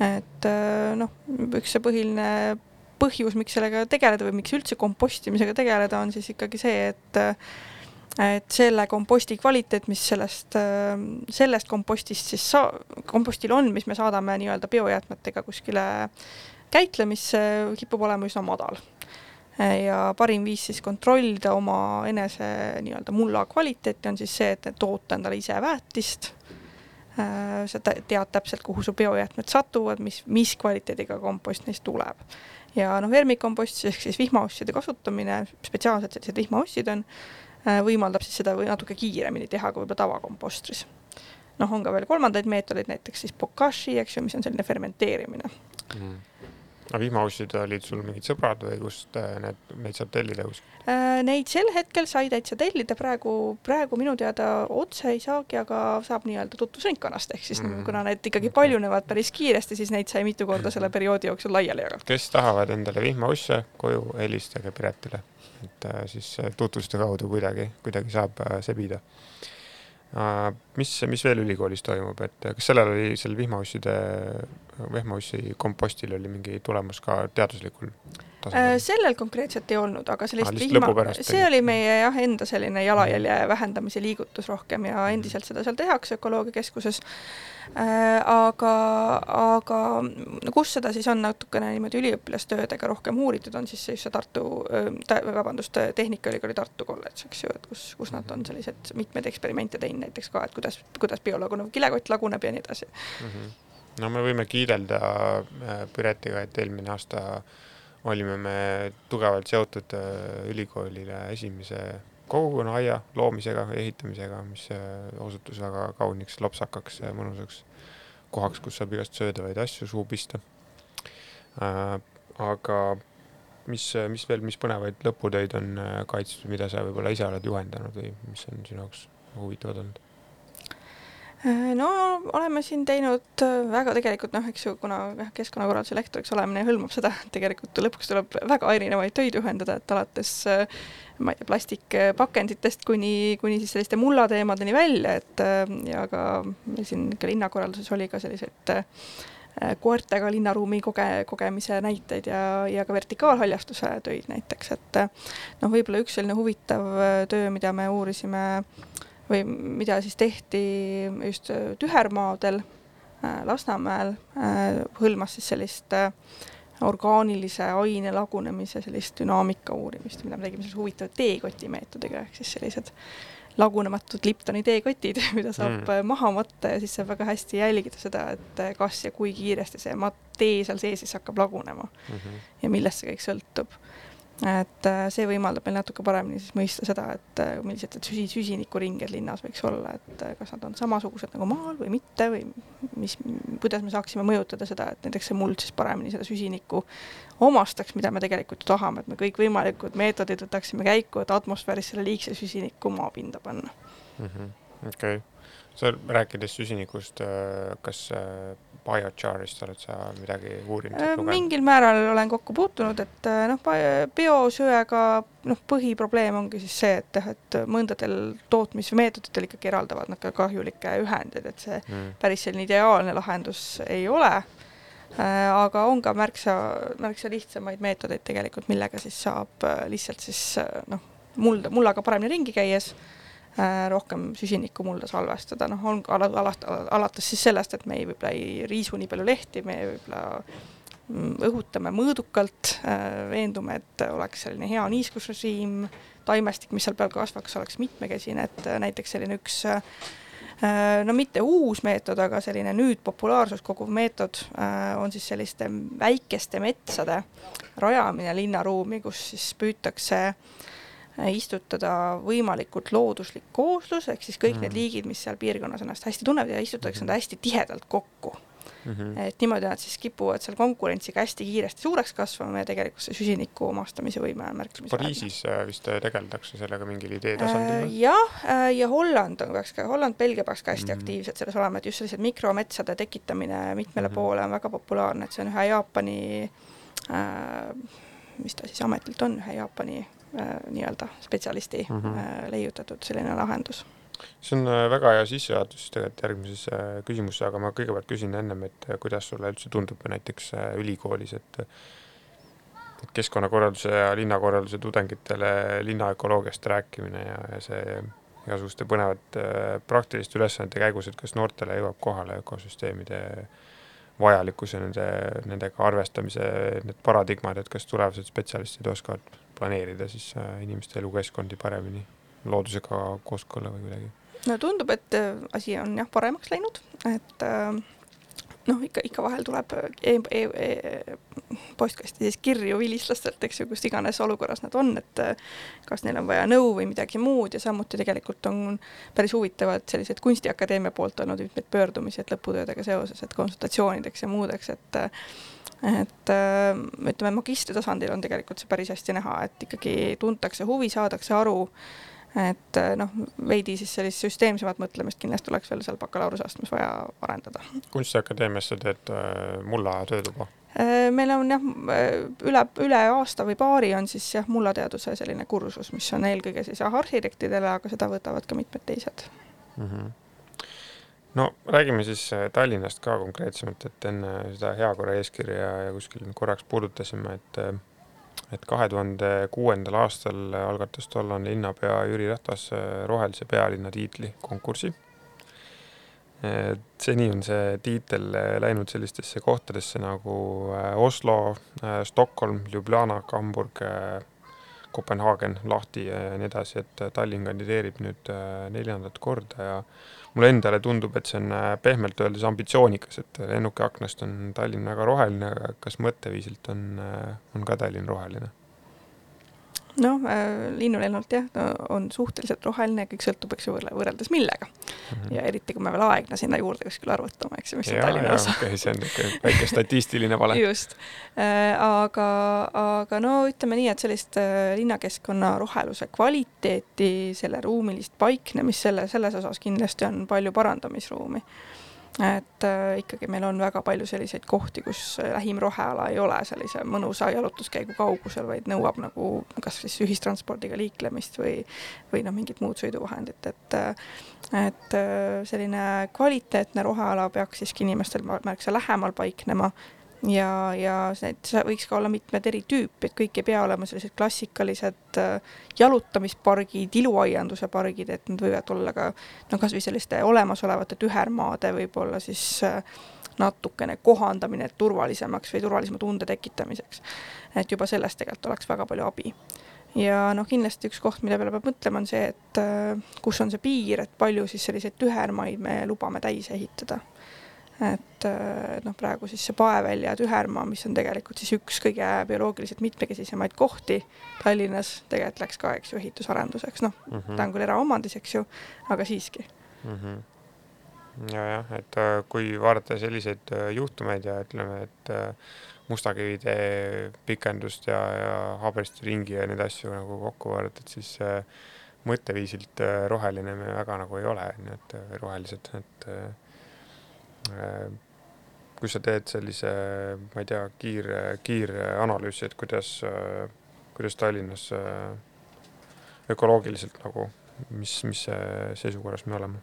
et äh, noh, üks see põhiline põhjus, miks sellega tegeleda või miks üldse kompostimisega tegeleda, on siis ikkagi see, et et selle komposti kvaliteet, mis sellest, sellest kompostist siis sa-, kompostil on, mis me saadame nii-öelda biojäätmetega kuskile käitlemisse, kipub olema üsna madal ja parim viis siis kontrollida oma enese nii-öelda mulla kvaliteeti on siis see, et toota endale ise väetist. Äh, sa tead täpselt, kuhu su biojäätmed satuvad, mis, mis kvaliteediga kompost neist tuleb. ja noh, vermikompost ehk siis vihmaosside kasutamine, spetsiaalselt sellised vihmaossid on, äh, võimaldab siis seda või natuke kiiremini teha kui võib-olla tavakompostris. noh, on ka veel kolmandaid meetodeid, näiteks siis bokashi, eks ju, mis on selline fermenteerimine mm aga vihmaussid olid sul mingid sõbrad või kust äh, need, neid saab tellida kuskilt? Neid sel hetkel sai täitsa tellida, praegu, praegu minu teada otse ei saagi, aga saab nii-öelda tutvusringkonnast, ehk siis mm. kuna need ikkagi paljunevad päris kiiresti, siis neid sai mitu korda selle perioodi jooksul laiali jagada. kes tahavad endale vihmausse koju, helistage Piretile, et siis tutvuste kaudu kuidagi, kuidagi saab sebida mis, mis veel ülikoolis toimub, et kas sellel oli, sel vihmausside, vihmaussi kompostil oli mingi tulemus ka teaduslikul tasemel? Äh, sellel konkreetselt ei olnud, aga sellist ah, vihma, see oli meie jah, enda selline jalajälje vähendamise liigutus rohkem ja mhm. endiselt seda seal tehakse Ökoloogiakeskuses äh,. aga, aga kus seda siis on natukene niimoodi üliõpilastöödega rohkem uuritud, on siis just see Tartu ta,, vabandust, Tehnikaülikooli Tartu kolledž, eks ju, et kus, kus nad on sellised mitmeid eksperimente teinud näiteks ka, et kuidas, kuidas biolagunev kilekott laguneb ja nii edasi mm. -hmm no me võime kiidelda äh, Piretiga, et eelmine aasta olime me tugevalt seotud äh, ülikoolile esimese kogukonnaaia loomisega, ehitamisega, mis äh, osutus väga kauniks, lopsakaks, mõnusaks kohaks, kus saab igast söödavaid asju suhu pista. Aga mis, mis veel, mis põnevaid lõputöid on kaitstud, mida sa võib-olla ise oled juhendanud või mis on sinu jaoks huvitavad olnud? Äh, no oleme siin teinud äh, väga tegelikult noh, eks ju, kuna keskkonnakorralduse lektoriks olemine hõlmab seda, et tegelikult lõpuks tuleb väga erinevaid töid juhendada, et alates äh, ma ei tea, plastikpakenditest kuni, kuni siis selliste mullateemadeni välja, et ja ka meil siin ikka linnakorralduses oli ka selliseid koertega linnaruumi koge-, kogemise näiteid ja, ja ka vertikaalhaljastuse töid näiteks, et noh, võib-olla üks selline huvitav töö, mida me uurisime äh, või mida siis tehti just tühermaadel äh, Lasnamäel, äh, hõlmas siis sellist äh, orgaanilise aine lagunemise sellist dünaamika uurimist, mida me tegime sellise huvitava teekoti meetodiga, ehk siis sellised lagunematud Liptoni teekotid, [laughs] mida saab mm. maha matta ja siis saab väga hästi jälgida seda, et kas ja kui kiiresti see tee seal sees siis hakkab lagunema mm. -hmm. ja millest see kõik sõltub et äh, see võimaldab meil natuke paremini siis mõista seda, et äh, millised need süsi, süsinikuringed linnas võiks olla, et äh, kas nad on samasugused nagu maal või mitte või mis, kuidas me saaksime mõjutada seda, et näiteks see muld siis paremini seda süsinikku omastaks, mida me tegelikult tahame, et me kõikvõimalikud meetodid võtaksime käiku, et atmosfääris selle liigse süsiniku maapinda panna. -hmm.. okei. Sa rääkides süsinikust, kas biochar'ist oled sa midagi uurinud? Äh, mingil määral olen kokku puutunud, et äh, noh, biosöega noh, põhiprobleem ongi siis see, et jah, et mõndadel tootmismeetoditel ikkagi eraldavad nad ka kahjulikke ühendeid, et see mm. päris selline ideaalne lahendus ei ole äh, aga on ka märksa, märksa lihtsamaid meetodeid tegelikult, millega siis saab lihtsalt siis noh, mulda, mullaga paremini ringi käies äh, Äh, rohkem süsinikku mulda salvestada, noh, on ala, alast, alates siis sellest, et me ei, võib-olla ei riisu nii palju lehti, me võib-olla mm, õhutame mõõdukalt, äh, veendume, et oleks selline hea niiskusrežiim, taimestik, mis seal peal kasvaks, oleks mitmekesine, et äh, näiteks selline üks no mitte uus meetod, aga selline nüüd populaarsust koguv meetod on siis selliste väikeste metsade rajamine linnaruumi, kus siis püütakse äh, Äh, istutada võimalikult looduslik kooslus, ehk siis kõik mm. need liigid, mis seal piirkonnas ennast hästi tunnevad ja istutatakse mm. nad hästi tihedalt kokku mm. -hmm. et niimoodi nad siis kipuvad seal konkurentsiga hästi kiiresti suureks kasvama ja tegelikult see süsiniku omastamise võime on märkimisväärne. Pariisis äh, vist äh, tegeldakse sellega mingil idee tasandil äh,? jah, ja Holland on, peaks ka, Holland, Belgia peaks ka hästi mm -hmm. aktiivsed selles olema, et just sellised mikrometsade tekitamine mitmele mm -hmm. poole on väga populaarne, et see on ühe Jaapani äh, mis ta siis ametilt on, ühe Jaapani nii-öelda spetsialisti mm -hmm. leiutatud selline lahendus. see on äh, väga hea sissejuhatus tegelikult järgmisesse küsimusse, aga ma kõigepealt küsin ennem, et kuidas sulle üldse tundub näiteks ülikoolis, et et keskkonnakorralduse ja linnakorralduse tudengitele linnaökoloogiast rääkimine ja, ja see igasuguste põnevate praktiliste ülesannete käigus, et kas noortele jõuab kohale ökosüsteemide vajalikkus ja nende, nendega arvestamise need paradigmad, et kas tulevased spetsialistid oskavad planeerida siis äh, inimeste elukeskkondi paremini, loodusega kooskõlla või kuidagi? no tundub, et äh, asi on jah, paremaks läinud, et äh, noh, ikka, ikka vahel tuleb e e e postkasti siis kirju vilistlastelt, eks ju, kus iganes olukorras nad on, et kas neil on vaja nõu või midagi muud ja samuti tegelikult on päris huvitavad sellised Kunstiakadeemia poolt olnud mitmeid pöördumisi, et lõputöödega seoses, et konsultatsioonideks ja muudeks, et et ütleme, magistri tasandil on tegelikult see päris hästi näha, et ikkagi tuntakse huvi, saadakse aru et äh, noh, veidi siis sellist süsteemsemat mõtlemist kindlasti oleks veel seal bakalaureuseastmes vaja arendada. kunstiakadeemias sa teed äh, mulla töötuba? Äh, meil on jah, üle, üle aasta või paari on siis jah, mullateaduse selline kursus, mis on eelkõige siis arhitektidele, aga seda võtavad ka mitmed teised mm. -hmm no räägime siis Tallinnast ka konkreetsemalt, et enne seda heakorra eeskirja ja kuskil korraks puudutasime, et et kahe tuhande kuuendal aastal algatas tollane linnapea Jüri Ratas äh, rohelise pealinna tiitli konkursi. seni on see tiitel äh, läinud sellistesse kohtadesse nagu äh, Oslo, Stockholm, Ljubljana, Hamburg, Kopenhaagen, Lahti ja nii edasi, et Tallinn kandideerib nüüd neljandat korda ja mulle endale tundub, et see on pehmelt öeldes ambitsioonikas, et lennuki aknast on Tallinn väga roheline, aga kas mõtteviisilt on, on ka Tallinn roheline? Noh äh,, linnulennult jah, on suhteliselt roheline, kõik sõltub, eks ju, võrreldes millega mm. -hmm. ja eriti, kui me veel aegna sinna juurde kuskil arvutame, eks ju, mis ja, on Tallinna osa. okei okay,, see on niisugune väike statistiline vale. just äh,, aga, aga no ütleme nii, et sellist äh, linnakeskkonna roheluse kvaliteeti, selle ruumilist paiknemist, selle, selles osas kindlasti on palju parandamisruumi et äh, ikkagi meil on väga palju selliseid kohti, kus lähim roheala ei ole sellise mõnusa jalutuskäigu kaugusel, vaid nõuab nagu kas siis ühistranspordiga liiklemist või, või noh, mingit muud sõiduvahendit, et et äh, selline kvaliteetne roheala peaks siiski inimestel märksa lähemal paiknema ja, ja need võiks ka olla mitmed eri tüüpi, et kõik ei pea olema sellised klassikalised äh, jalutamispargid, iluaianduse pargid, et nad võivad olla ka no kasvõi selliste olemasolevate tühermaade võib-olla siis äh, natukene kohandamine turvalisemaks või turvalisema tunde tekitamiseks. et juba sellest tegelikult oleks väga palju abi ja noh, kindlasti üks koht, mille peale peab mõtlema, on see, et äh, kus on see piir, et palju siis selliseid tühermaid me lubame täis ehitada et noh, praegu siis see Paevälja tühermaa, mis on tegelikult siis üks kõige bioloogiliselt mitmekesisemaid kohti Tallinnas, tegelikult läks ka, eks ju, ehitusarenduseks, noh mm -hmm., ta on küll eraomandis, eks ju, aga siiski mm. -hmm ja jah, et äh, kui vaadata selliseid äh, juhtumeid ja ütleme, et äh, Mustakivi tee pikendust ja, ja Haabersti ringi ja neid asju nagu kokku vaadata, et siis mõtteviisilt roheline me väga nagu ei ole, on ju, et rohelised, et Äh, kui sa teed sellise, ma ei tea, kiire, kiiranalüüsi, et kuidas, äh, kuidas Tallinnas äh, ökoloogiliselt nagu, mis, mis seisukorras me oleme?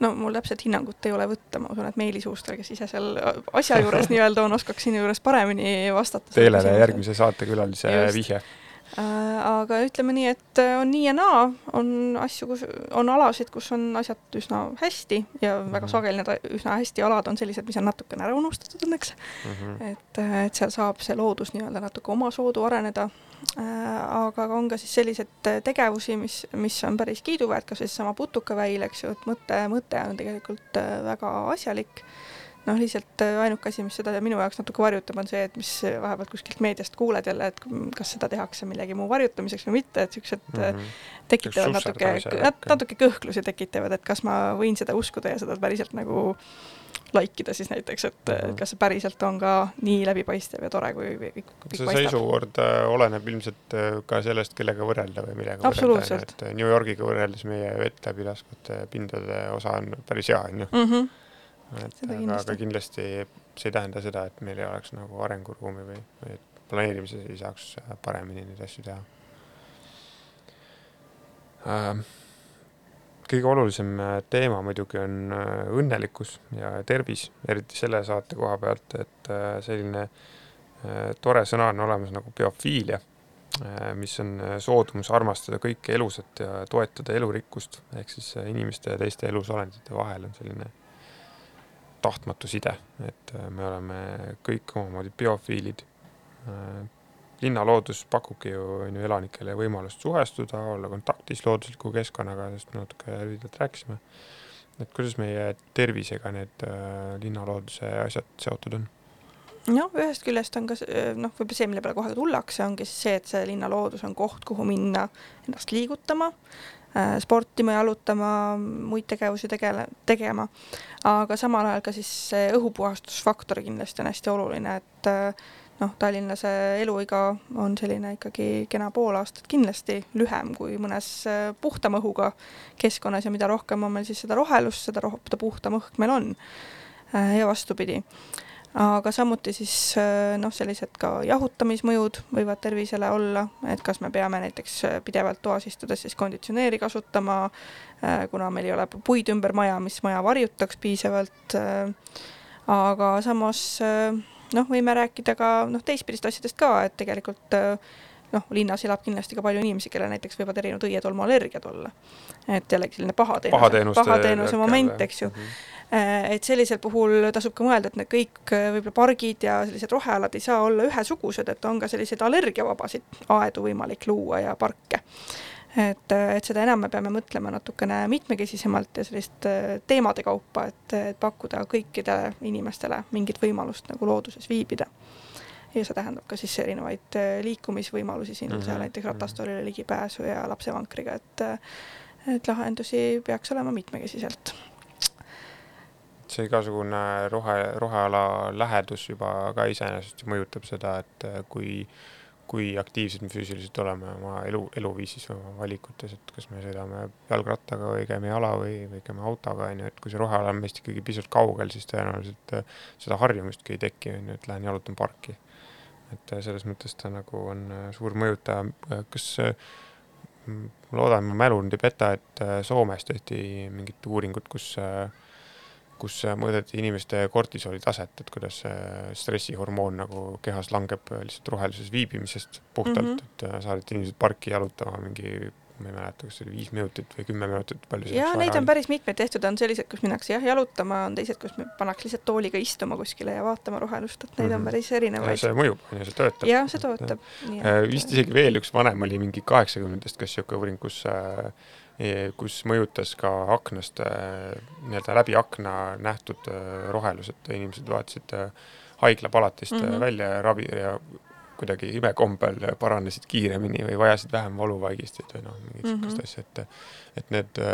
no mul täpset hinnangut ei ole võtta, ma usun, et Meelis Uuster, kes ise seal asja juures nii-öelda on, oskaks sinu juures paremini vastata. Teile järgmise saatekülalise vihje Äh, aga ütleme nii, et äh, on nii ja naa, on asju, kus on alasid, kus on asjad üsna hästi ja väga mhm. sageli need üsna hästi alad on sellised, mis on natukene ära unustatud õnneks mm. -hmm. et, äh, et seal saab see loodus nii-öelda natuke omasoodu areneda. aga on ka siis selliseid tegevusi, mis, mis on päris kiiduväärt, kas või seesama putukaväil, eks ju, et mõte, mõte on tegelikult väga asjalik noh, lihtsalt äh, ainuke asi, mis seda minu jaoks natuke varjutab, on see, et mis vahepeal kuskilt meediast kuuled jälle, et kas seda tehakse millegi muu varjutamiseks või mitte, et siuksed mm -hmm. tekitavad natuke, natuke kõhklusi tekitavad, et kas ma võin seda uskuda ja seda päriselt nagu like ida siis näiteks, et mm -hmm. kas see päriselt on ka nii läbipaistev ja tore, kui kõik, see seisukord äh, oleneb ilmselt ka sellest, kellega võrrelda või millega võrrelda, et New Yorgiga võrreldes meie vett läbi laskvate pindade osa on päris hea, on et aga, aga kindlasti see ei tähenda seda, et meil ei oleks nagu arenguruumi või, või et planeerimises ei saaks paremini neid asju teha äh,. kõige olulisem äh, teema muidugi on äh, õnnelikkus ja tervis, eriti selle saate koha pealt, et äh, selline tore sõna on olemas nagu biofiilia, mis on soodumus armastada kõike elusat ja toetada elurikkust, ehk siis inimeste ja teiste elusolendite vahel on selline tahtmatu side, et äh, me oleme kõik omamoodi biofiilid. Äh, linnaloodus pakubki ju on ju elanikele võimalust suhestuda, olla kontaktis loodusliku keskkonnaga, sest me natuke lühidalt rääkisime. et kuidas meie tervisega need äh, linnalooduse asjad seotud on? Noh, ühest küljest on ka noh, võib-olla see, mille peale kohe tullakse, ongi siis see, et see linnaloodus on koht, kuhu minna ennast liigutama äh,, sportima, jalutama, muid tegevusi tegele, tegema. aga samal ajal ka siis see õhupuhastusfaktor kindlasti on hästi oluline, et äh, noh, Tallinnase eluiga on selline ikkagi kena pool aastat kindlasti lühem kui mõnes äh, puhtama õhuga keskkonnas ja mida rohkem on meil siis seda rohelust, seda roh-, seda puhtam õhk meil on. Ja vastupidi aga samuti siis äh, noh, sellised ka jahutamismõjud võivad tervisele olla, et kas me peame näiteks äh, pidevalt toas istudes siis konditsioneeri kasutama, äh, kuna meil ei ole puid ümber maja, mis maja varjutaks piisavalt. aga samas noh, võime rääkida ka noh, teistpidist asjadest ka, et tegelikult noh, linnas elab kindlasti ka palju inimesi, kellel näiteks võivad erinevad õietolmuallergiad olla. et jällegi selline pahateenuse, pahateenuse moment, eks ju mm. -hmm et sellisel puhul tasub ka mõelda, et need kõik äh, võib-olla pargid ja sellised rohealad ei saa olla ühesugused, et on ka selliseid allergiavabasid aedu võimalik luua ja parke. et, äh, et seda enam me peame mõtlema natukene mitmekesisemalt ja sellist teemade kaupa, et, et pakkuda kõikidele inimestele mingit võimalust nagu looduses viibida ja see tähendab ka siis erinevaid liikumisvõimalusi siin mm, -hmm. seal näiteks ratastoolile ligipääsu ja lapsevankriga, et et lahendusi peaks olema mitmekesiselt see igasugune rohe, roheala lähedus juba ka iseenesest mõjutab seda, et äh, kui, kui aktiivsed me füüsiliselt oleme oma elu, eluviisis, oma valikutes, et kas me sõidame jalgrattaga või käime jala või, või käime autoga, on ju, et kui see roheala on meist ikkagi pisut kaugel, siis tõenäoliselt äh, seda harjumustki ei teki, on ju, et lähen jalutan parki. Et äh, selles mõttes ta nagu on suur mõjutaja, kas ma loodan, mu mälu nüüd ei peta, et Soomes tehti mingit uuringut, kus äh, kus mõõdeti inimeste kortisoli taset, et kuidas stressihormoon nagu kehas langeb lihtsalt roheluses viibimisest puhtalt mm, -hmm. et äh, saadeti inimesed parki jalutama mingi ma ei mäleta, kas see oli viis minutit või kümme minutit, palju jaa, neid on päris mitmeid tehtud, on sellised, kus minnakse jah, jalutama, on teised, kus pannakse lihtsalt tooliga istuma kuskile ja vaatama rohelust, et neid mm -hmm. on mhm. päris erinevaid. see mõjub, on ju, see töötab. jah, see töötab. Äh, vist isegi veel üks vanem oli mingi kaheksakümnendatest, kas niisugune uuring, kus äh, kus mõjutas ka aknast, äh, nii-öelda läbi akna nähtud äh, rohelus, et inimesed vaatasid haiglapalatist mm -hmm. välja ja ravi ja kuidagi imekombel paranesid kiiremini või vajasid vähem valuvaigisteid või noh, mingit niisugust mm -hmm. asja, et et need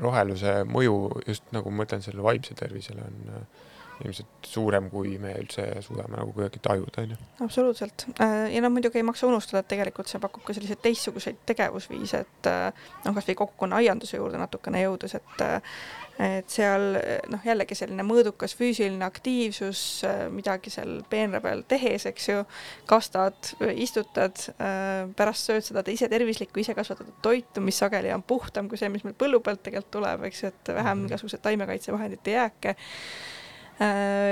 roheluse mõju just nagu ma ütlen, sellele vaimse tervisele on äh, ilmselt suurem, kui me üldse suudame nagu kuidagi tajuda, on ju. absoluutselt. Äh, ja no muidugi ei maksa unustada, et tegelikult see pakub ka selliseid teistsuguseid tegevusviise, et äh, noh, kas või kogukonna aianduse juurde natukene jõudes, et äh, et seal noh, jällegi selline mõõdukas füüsiline aktiivsus, midagi seal peenra peal tehes, eks ju, kastad, istutad, pärast sööd seda ise tervislikku, ise kasvatatud toitu, mis sageli on puhtam kui see, mis meil põllu pealt tegelikult tuleb, eks ju, et vähem mhm. igasuguseid taimekaitsevahendite jääke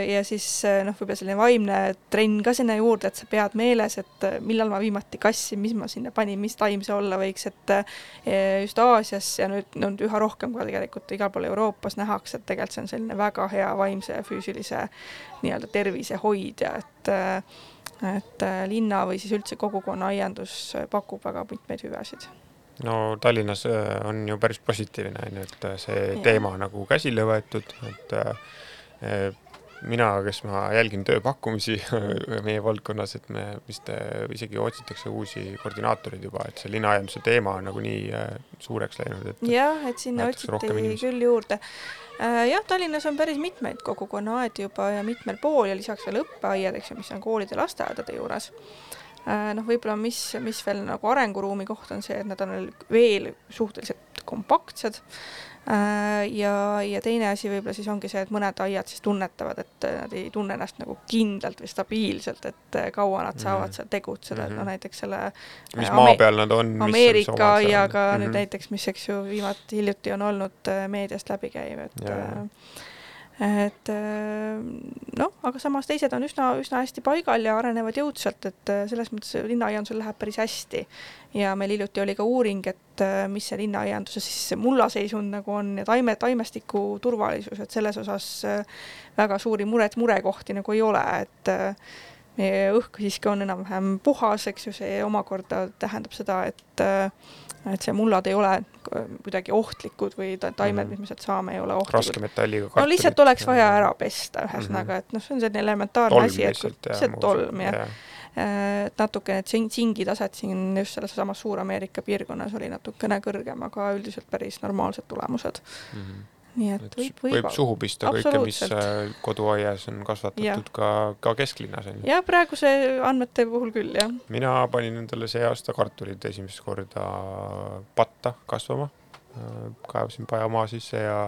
ja siis äh, noh, võib-olla selline vaimne trenn ka sinna juurde, et sa pead meeles, et äh, millal ma viimati kassi, mis ma sinna panin, mis taim see olla võiks, et just Aasias ja nüüd, nüüd üha rohkem ka tegelikult igal pool Euroopas nähakse, et tegelikult see on selline väga hea vaimse ja füüsilise nii-öelda tervise hoidja, et et linna või siis üldse kogukonna aiandus pakub väga mitmeid hüvesid no Tallinnas on ju päris positiivne, on ju, et see ja. teema nagu käsile võetud, et Äh, mina, kes ma jälgin tööpakkumisi [laughs] meie valdkonnas, et me vist äh, isegi otsitakse uusi koordinaatoreid juba, et see linnaaianduse teema on nagunii äh, suureks läinud, et jah, et sinna otsiti küll juurde. jah, Tallinnas on päris mitmeid kogukonnaaedu juba ja mitmel pool ja lisaks veel õppeaiad, eks ju, mis on koolide, lasteaedade juures. Noh, võib-olla mis, mis veel nagu arenguruumi koht on see, et nad on veel suhteliselt kompaktsed. Äh, ja, ja teine asi võib-olla siis ongi see, et mõned aiad siis tunnetavad, et nad ei tunne ennast nagu kindlalt või stabiilselt, et äh, kaua nad saavad mm -hmm. seal tegutseda, et noh, mhm. näiteks selle mis äh, maa peal nad on? Ameerika aiaga mm -hmm. nüüd näiteks, mis, eks ju, viimati hiljuti on olnud meediast läbi käiv, et ja, ja et noh, aga samas teised on üsna, üsna hästi paigal ja arenevad jõudsalt, et selles mõttes linnaaiandusel läheb päris hästi. ja meil hiljuti oli ka uuring, et mis see linnaaianduse siis mullaseisund nagu on ja taime, taimestiku turvalisus, et selles osas väga suuri muret, murekohti nagu ei ole, et meie õhk siiski on enam-vähem puhas, eks ju, see omakorda tähendab seda, et et see mullad ei ole kuidagi ohtlikud või taimed, Mhm. mis me sealt saame, ei ole ohtlikud. raskemetalliga no lihtsalt oleks vaja ära pesta, ühesõnaga, et noh, see on selline elementaarne asi, et lihtsalt tolm jah, et natukene et tsing- tsingitaset siin just selles samas Suur-Ameerika piirkonnas oli natukene kõrgem, aga üldiselt päris normaalsed tulemused. Nii et et võib, võib, võib, suhu pista kõike, mis äh, koduaias on kasvatatud ka, ka kesklinnas on ju. jah, praeguse andmete puhul küll jah, mina panin endale see aasta kartulid esimest korda patta kasvama. kaevasin pajamaa sisse ja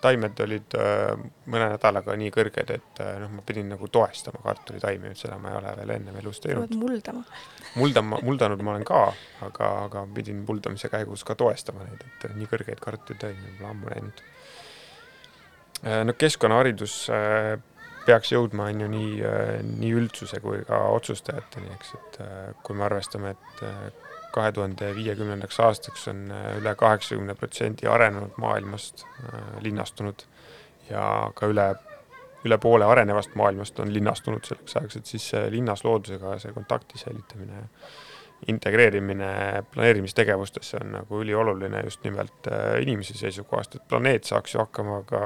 taimed olid äh, mõne nädalaga nii kõrged, et äh, noh, ma pidin nagu toestama kartulitaimi, seda ma ei ole veel ennem elus teinud. muldama. muldama, muldanud ma olen ka, aga, aga pidin muldamise käigus ka toestama neid, et nii kõrgeid kartulitaimi pole ammu näinud. no keskkonnaharidus äh, peaks jõudma, on ju nii, nii üldsuse kui ka otsustajateni, eks, et äh, kui me arvestame, et äh, kahe tuhande viiekümnendaks aastaks on äh, üle kaheksakümne protsendi arenenud maailmast äh, linnastunud ja ka üle, üle poole arenevast maailmast on linnastunud selleks ajaks, et siis linnas loodusega see kontakti säilitamine, integreerimine planeerimistegevustesse on nagu ülioluline just nimelt äh, inimese seisukohast, et planeet saaks ju hakkama ka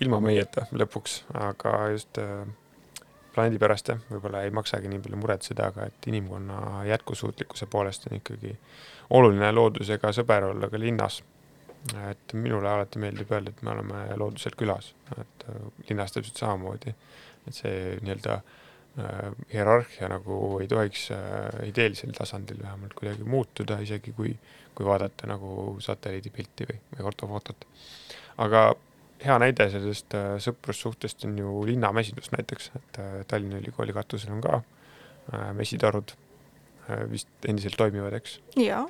ilma meieta lõpuks, aga just planeedi pärast jah, võib-olla ei maksagi nii palju muretseda, aga et inimkonna jätkusuutlikkuse poolest on ikkagi oluline loodusega sõber olla ka linnas. et minule alati meeldib öelda, et me oleme loodusel külas, et äh, linnas täpselt samamoodi, et see nii-öelda äh, hierarhia nagu ei tohiks äh, ideelisel tasandil vähemalt kuidagi muutuda, isegi kui, kui vaadata nagu satelliidipilti või, või ortofotot. aga hea näide sellest äh, sõprussuhtest on ju linnamesindus näiteks, et äh, Tallinna Ülikooli katusel on ka äh, mesitarud vist endiselt toimivad, eks. jaa,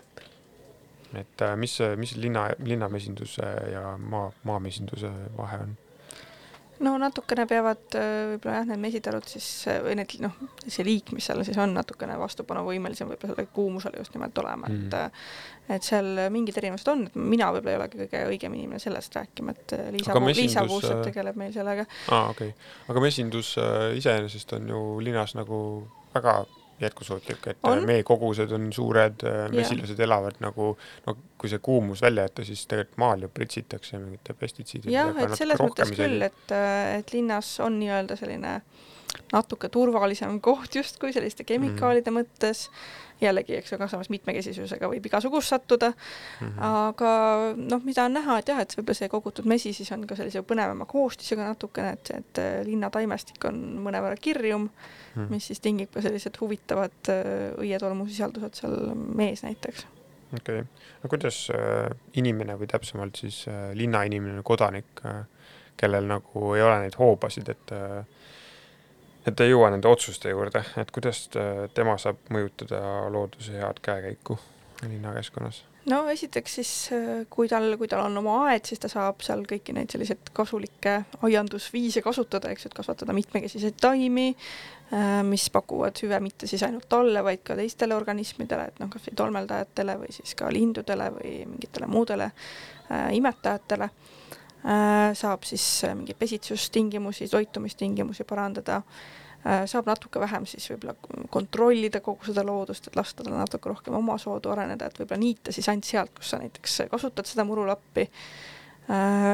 et mis, mis linna, linnamesinduse ja maa, maamesinduse vahe on? No natukene peavad äh, võib-olla jah, need mesitarud siis äh, või need noh, see liik, mis seal siis on natukene vastupanuvõimelisem võib-olla sellele kuumusele just nimelt olema mm., et äh, et seal mingid erinevused on, et mina võib-olla ei olegi kõige õigem inimene sellest rääkima, et Liisa Liisa mesindus, Puusepp äh, tegeleb meil sellega. aa, okei okay.. aga mesindus iseenesest on ju linnas nagu väga jätkusuutlik, et On. on. meekogused on suured, mesilased elavad nagu, no kui see kuumus välja jätta, siis tegelikult maal ju pritsitakse mingite pestitsiididega. jah, et selles mõttes küll, et, et linnas on nii-öelda selline natuke turvalisem koht justkui selliste kemikaalide mm. mõttes, jällegi, eks ju, ka samas mitmekesisusega võib igasugust sattuda mm. -hmm. aga noh, mida on näha, et jah, et võib-olla see kogutud mesi siis on ka sellise põnevama koostisega natukene, et, et linnataimestik on mõnevõrra kirjum mm, -hmm. mis siis tingib ka sellised huvitavad äh, õietolmusisaldused seal mees näiteks. okei okay., no kuidas äh, inimene või täpsemalt siis äh, linnainimene, kodanik äh,, kellel nagu ei ole neid hoobasid, et äh, et ei jõua nende otsuste juurde, et kuidas äh, tema saab mõjutada looduse head käekäiku linnakeskkonnas? no esiteks siis, kui tal, kui tal on oma aed, siis ta saab seal kõiki neid selliseid kasulikke aiandusviise kasutada, eks ju, et kasvatada mitmekesiseid taimi, mis pakuvad hüve mitte siis ainult talle, vaid ka teistele organismidele, et noh, kas või tolmeldajatele või siis ka lindudele või mingitele muudele äh, imetajatele äh,. Saab siis äh, mingeid pesitsustingimusi, toitumistingimusi parandada äh,, saab natuke vähem siis võib-olla kontrollida kogu seda loodust, et lasta tal natuke rohkem omasoodu areneda, et võib-olla niita siis ainult sealt, kus sa näiteks kasutad seda murulappi.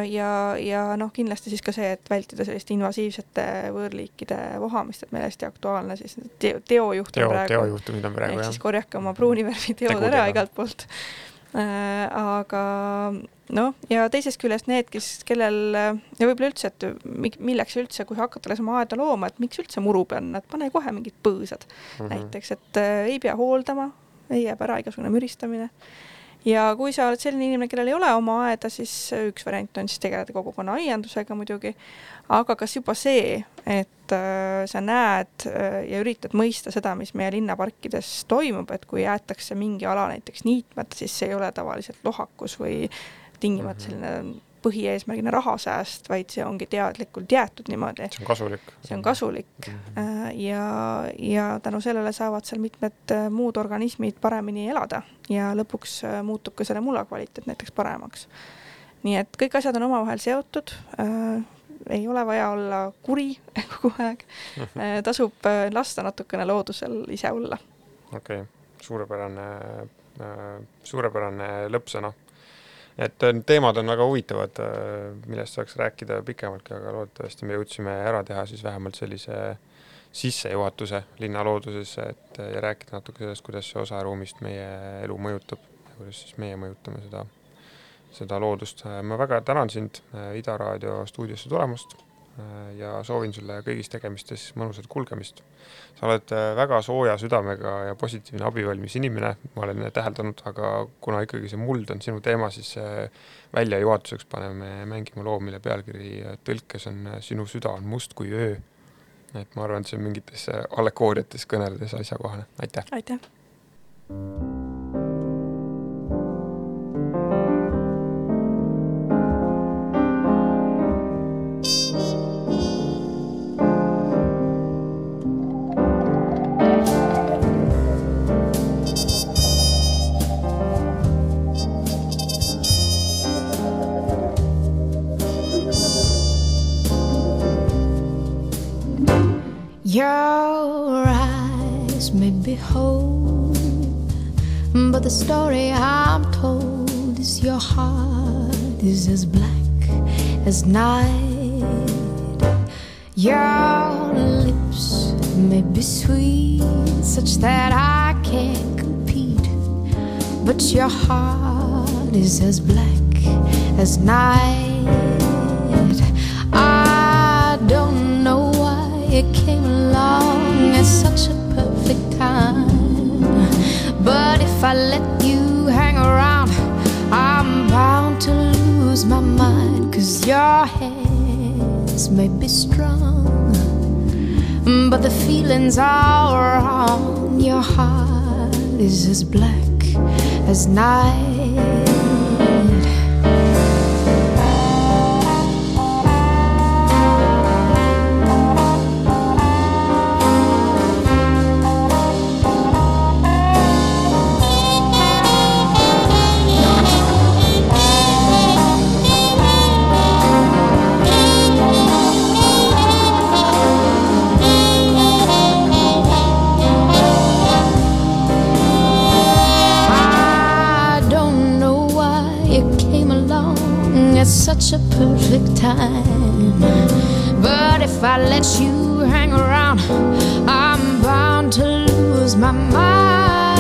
ja, ja noh, kindlasti siis ka see, et vältida sellist invasiivsete võõrliikide vohamist, et meil hästi aktuaalne siis teo, teojuht on teo, praegu teojuhtumid on praegu ehk jah siis. korjake oma pruunivärvi teod Tegudega. ära igalt poolt äh,. Aga noh, ja teisest küljest need, kes, kellel ja võib-olla üldse, et mi- milleks üldse, kui hakkad alles oma aeda looma, et miks üldse muru panna, et pane kohe mingid põõsad Mhm. näiteks, et äh, ei pea hooldama, ei jääb ära igasugune müristamine. Ja kui sa oled selline inimene, kellel ei ole oma aeda, siis üks variant on siis tegeleda kogukonna aiandusega muidugi, aga kas juba see, et äh, sa näed äh, ja üritad mõista seda, mis meie linnaparkides toimub, et kui jäetakse mingi ala näiteks niitmata, siis see ei ole tavaliselt lohakus või tingimata Mhm. selline põhieesmärgina rahasääst, vaid see ongi teadlikult jäetud niimoodi, see on kasulik. see on kasulik Mhm. Äh, ja, ja tänu sellele saavad seal mitmed äh, muud organismid paremini elada ja lõpuks äh, muutub ka selle mulla kvaliteet näiteks paremaks. nii et kõik asjad on omavahel seotud. ei ole vaja olla kuri [laughs] kogu aeg, tasub lasta natukene loodusel ise olla. okei okay., suurepärane, suurepärane lõppsõna et teemad on väga huvitavad, millest saaks rääkida pikemaltki, aga loodetavasti me jõudsime ära teha siis vähemalt sellise sissejuhatuse linna loodusesse, et ja rääkida natuke sellest, kuidas see osa ruumist meie elu mõjutab ja kuidas siis meie mõjutame seda, seda loodust. ma väga tänan sind Ida Raadio stuudiosse tulemast Äh, ja soovin sulle kõigis tegemistes mõnusat kulgemist. sa oled äh, väga sooja südamega ja positiivne abivalmis inimene, ma olen täheldanud, aga kuna ikkagi see muld on sinu teema, siis äh, väljajuhatuseks paneme mängima loo, mille pealkiri tõlkes on Sinu süda on must kui öö. et ma arvan, et see on mingites allegooriates kõneledes asjakohane, aitäh! aitäh! Your eyes may be whole, but the story I'm told is your heart is as black as night. Your lips may be sweet, such that I can't compete, but your heart is as black as night. I don't know why it came along at such a perfect time. But if I let you hang around, I'm bound to lose my mind. Cause your hands may be strong, but the feelings are wrong. Your heart is as black as night. A perfect time. But if I let you hang around, I'm bound to lose my mind.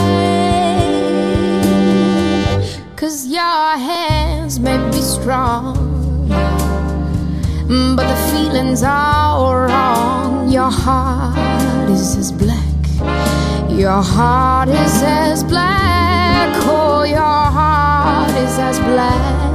Cause your hands may be strong, but the feelings are wrong. Your heart is as black. Your heart is as black. Oh, your heart is as black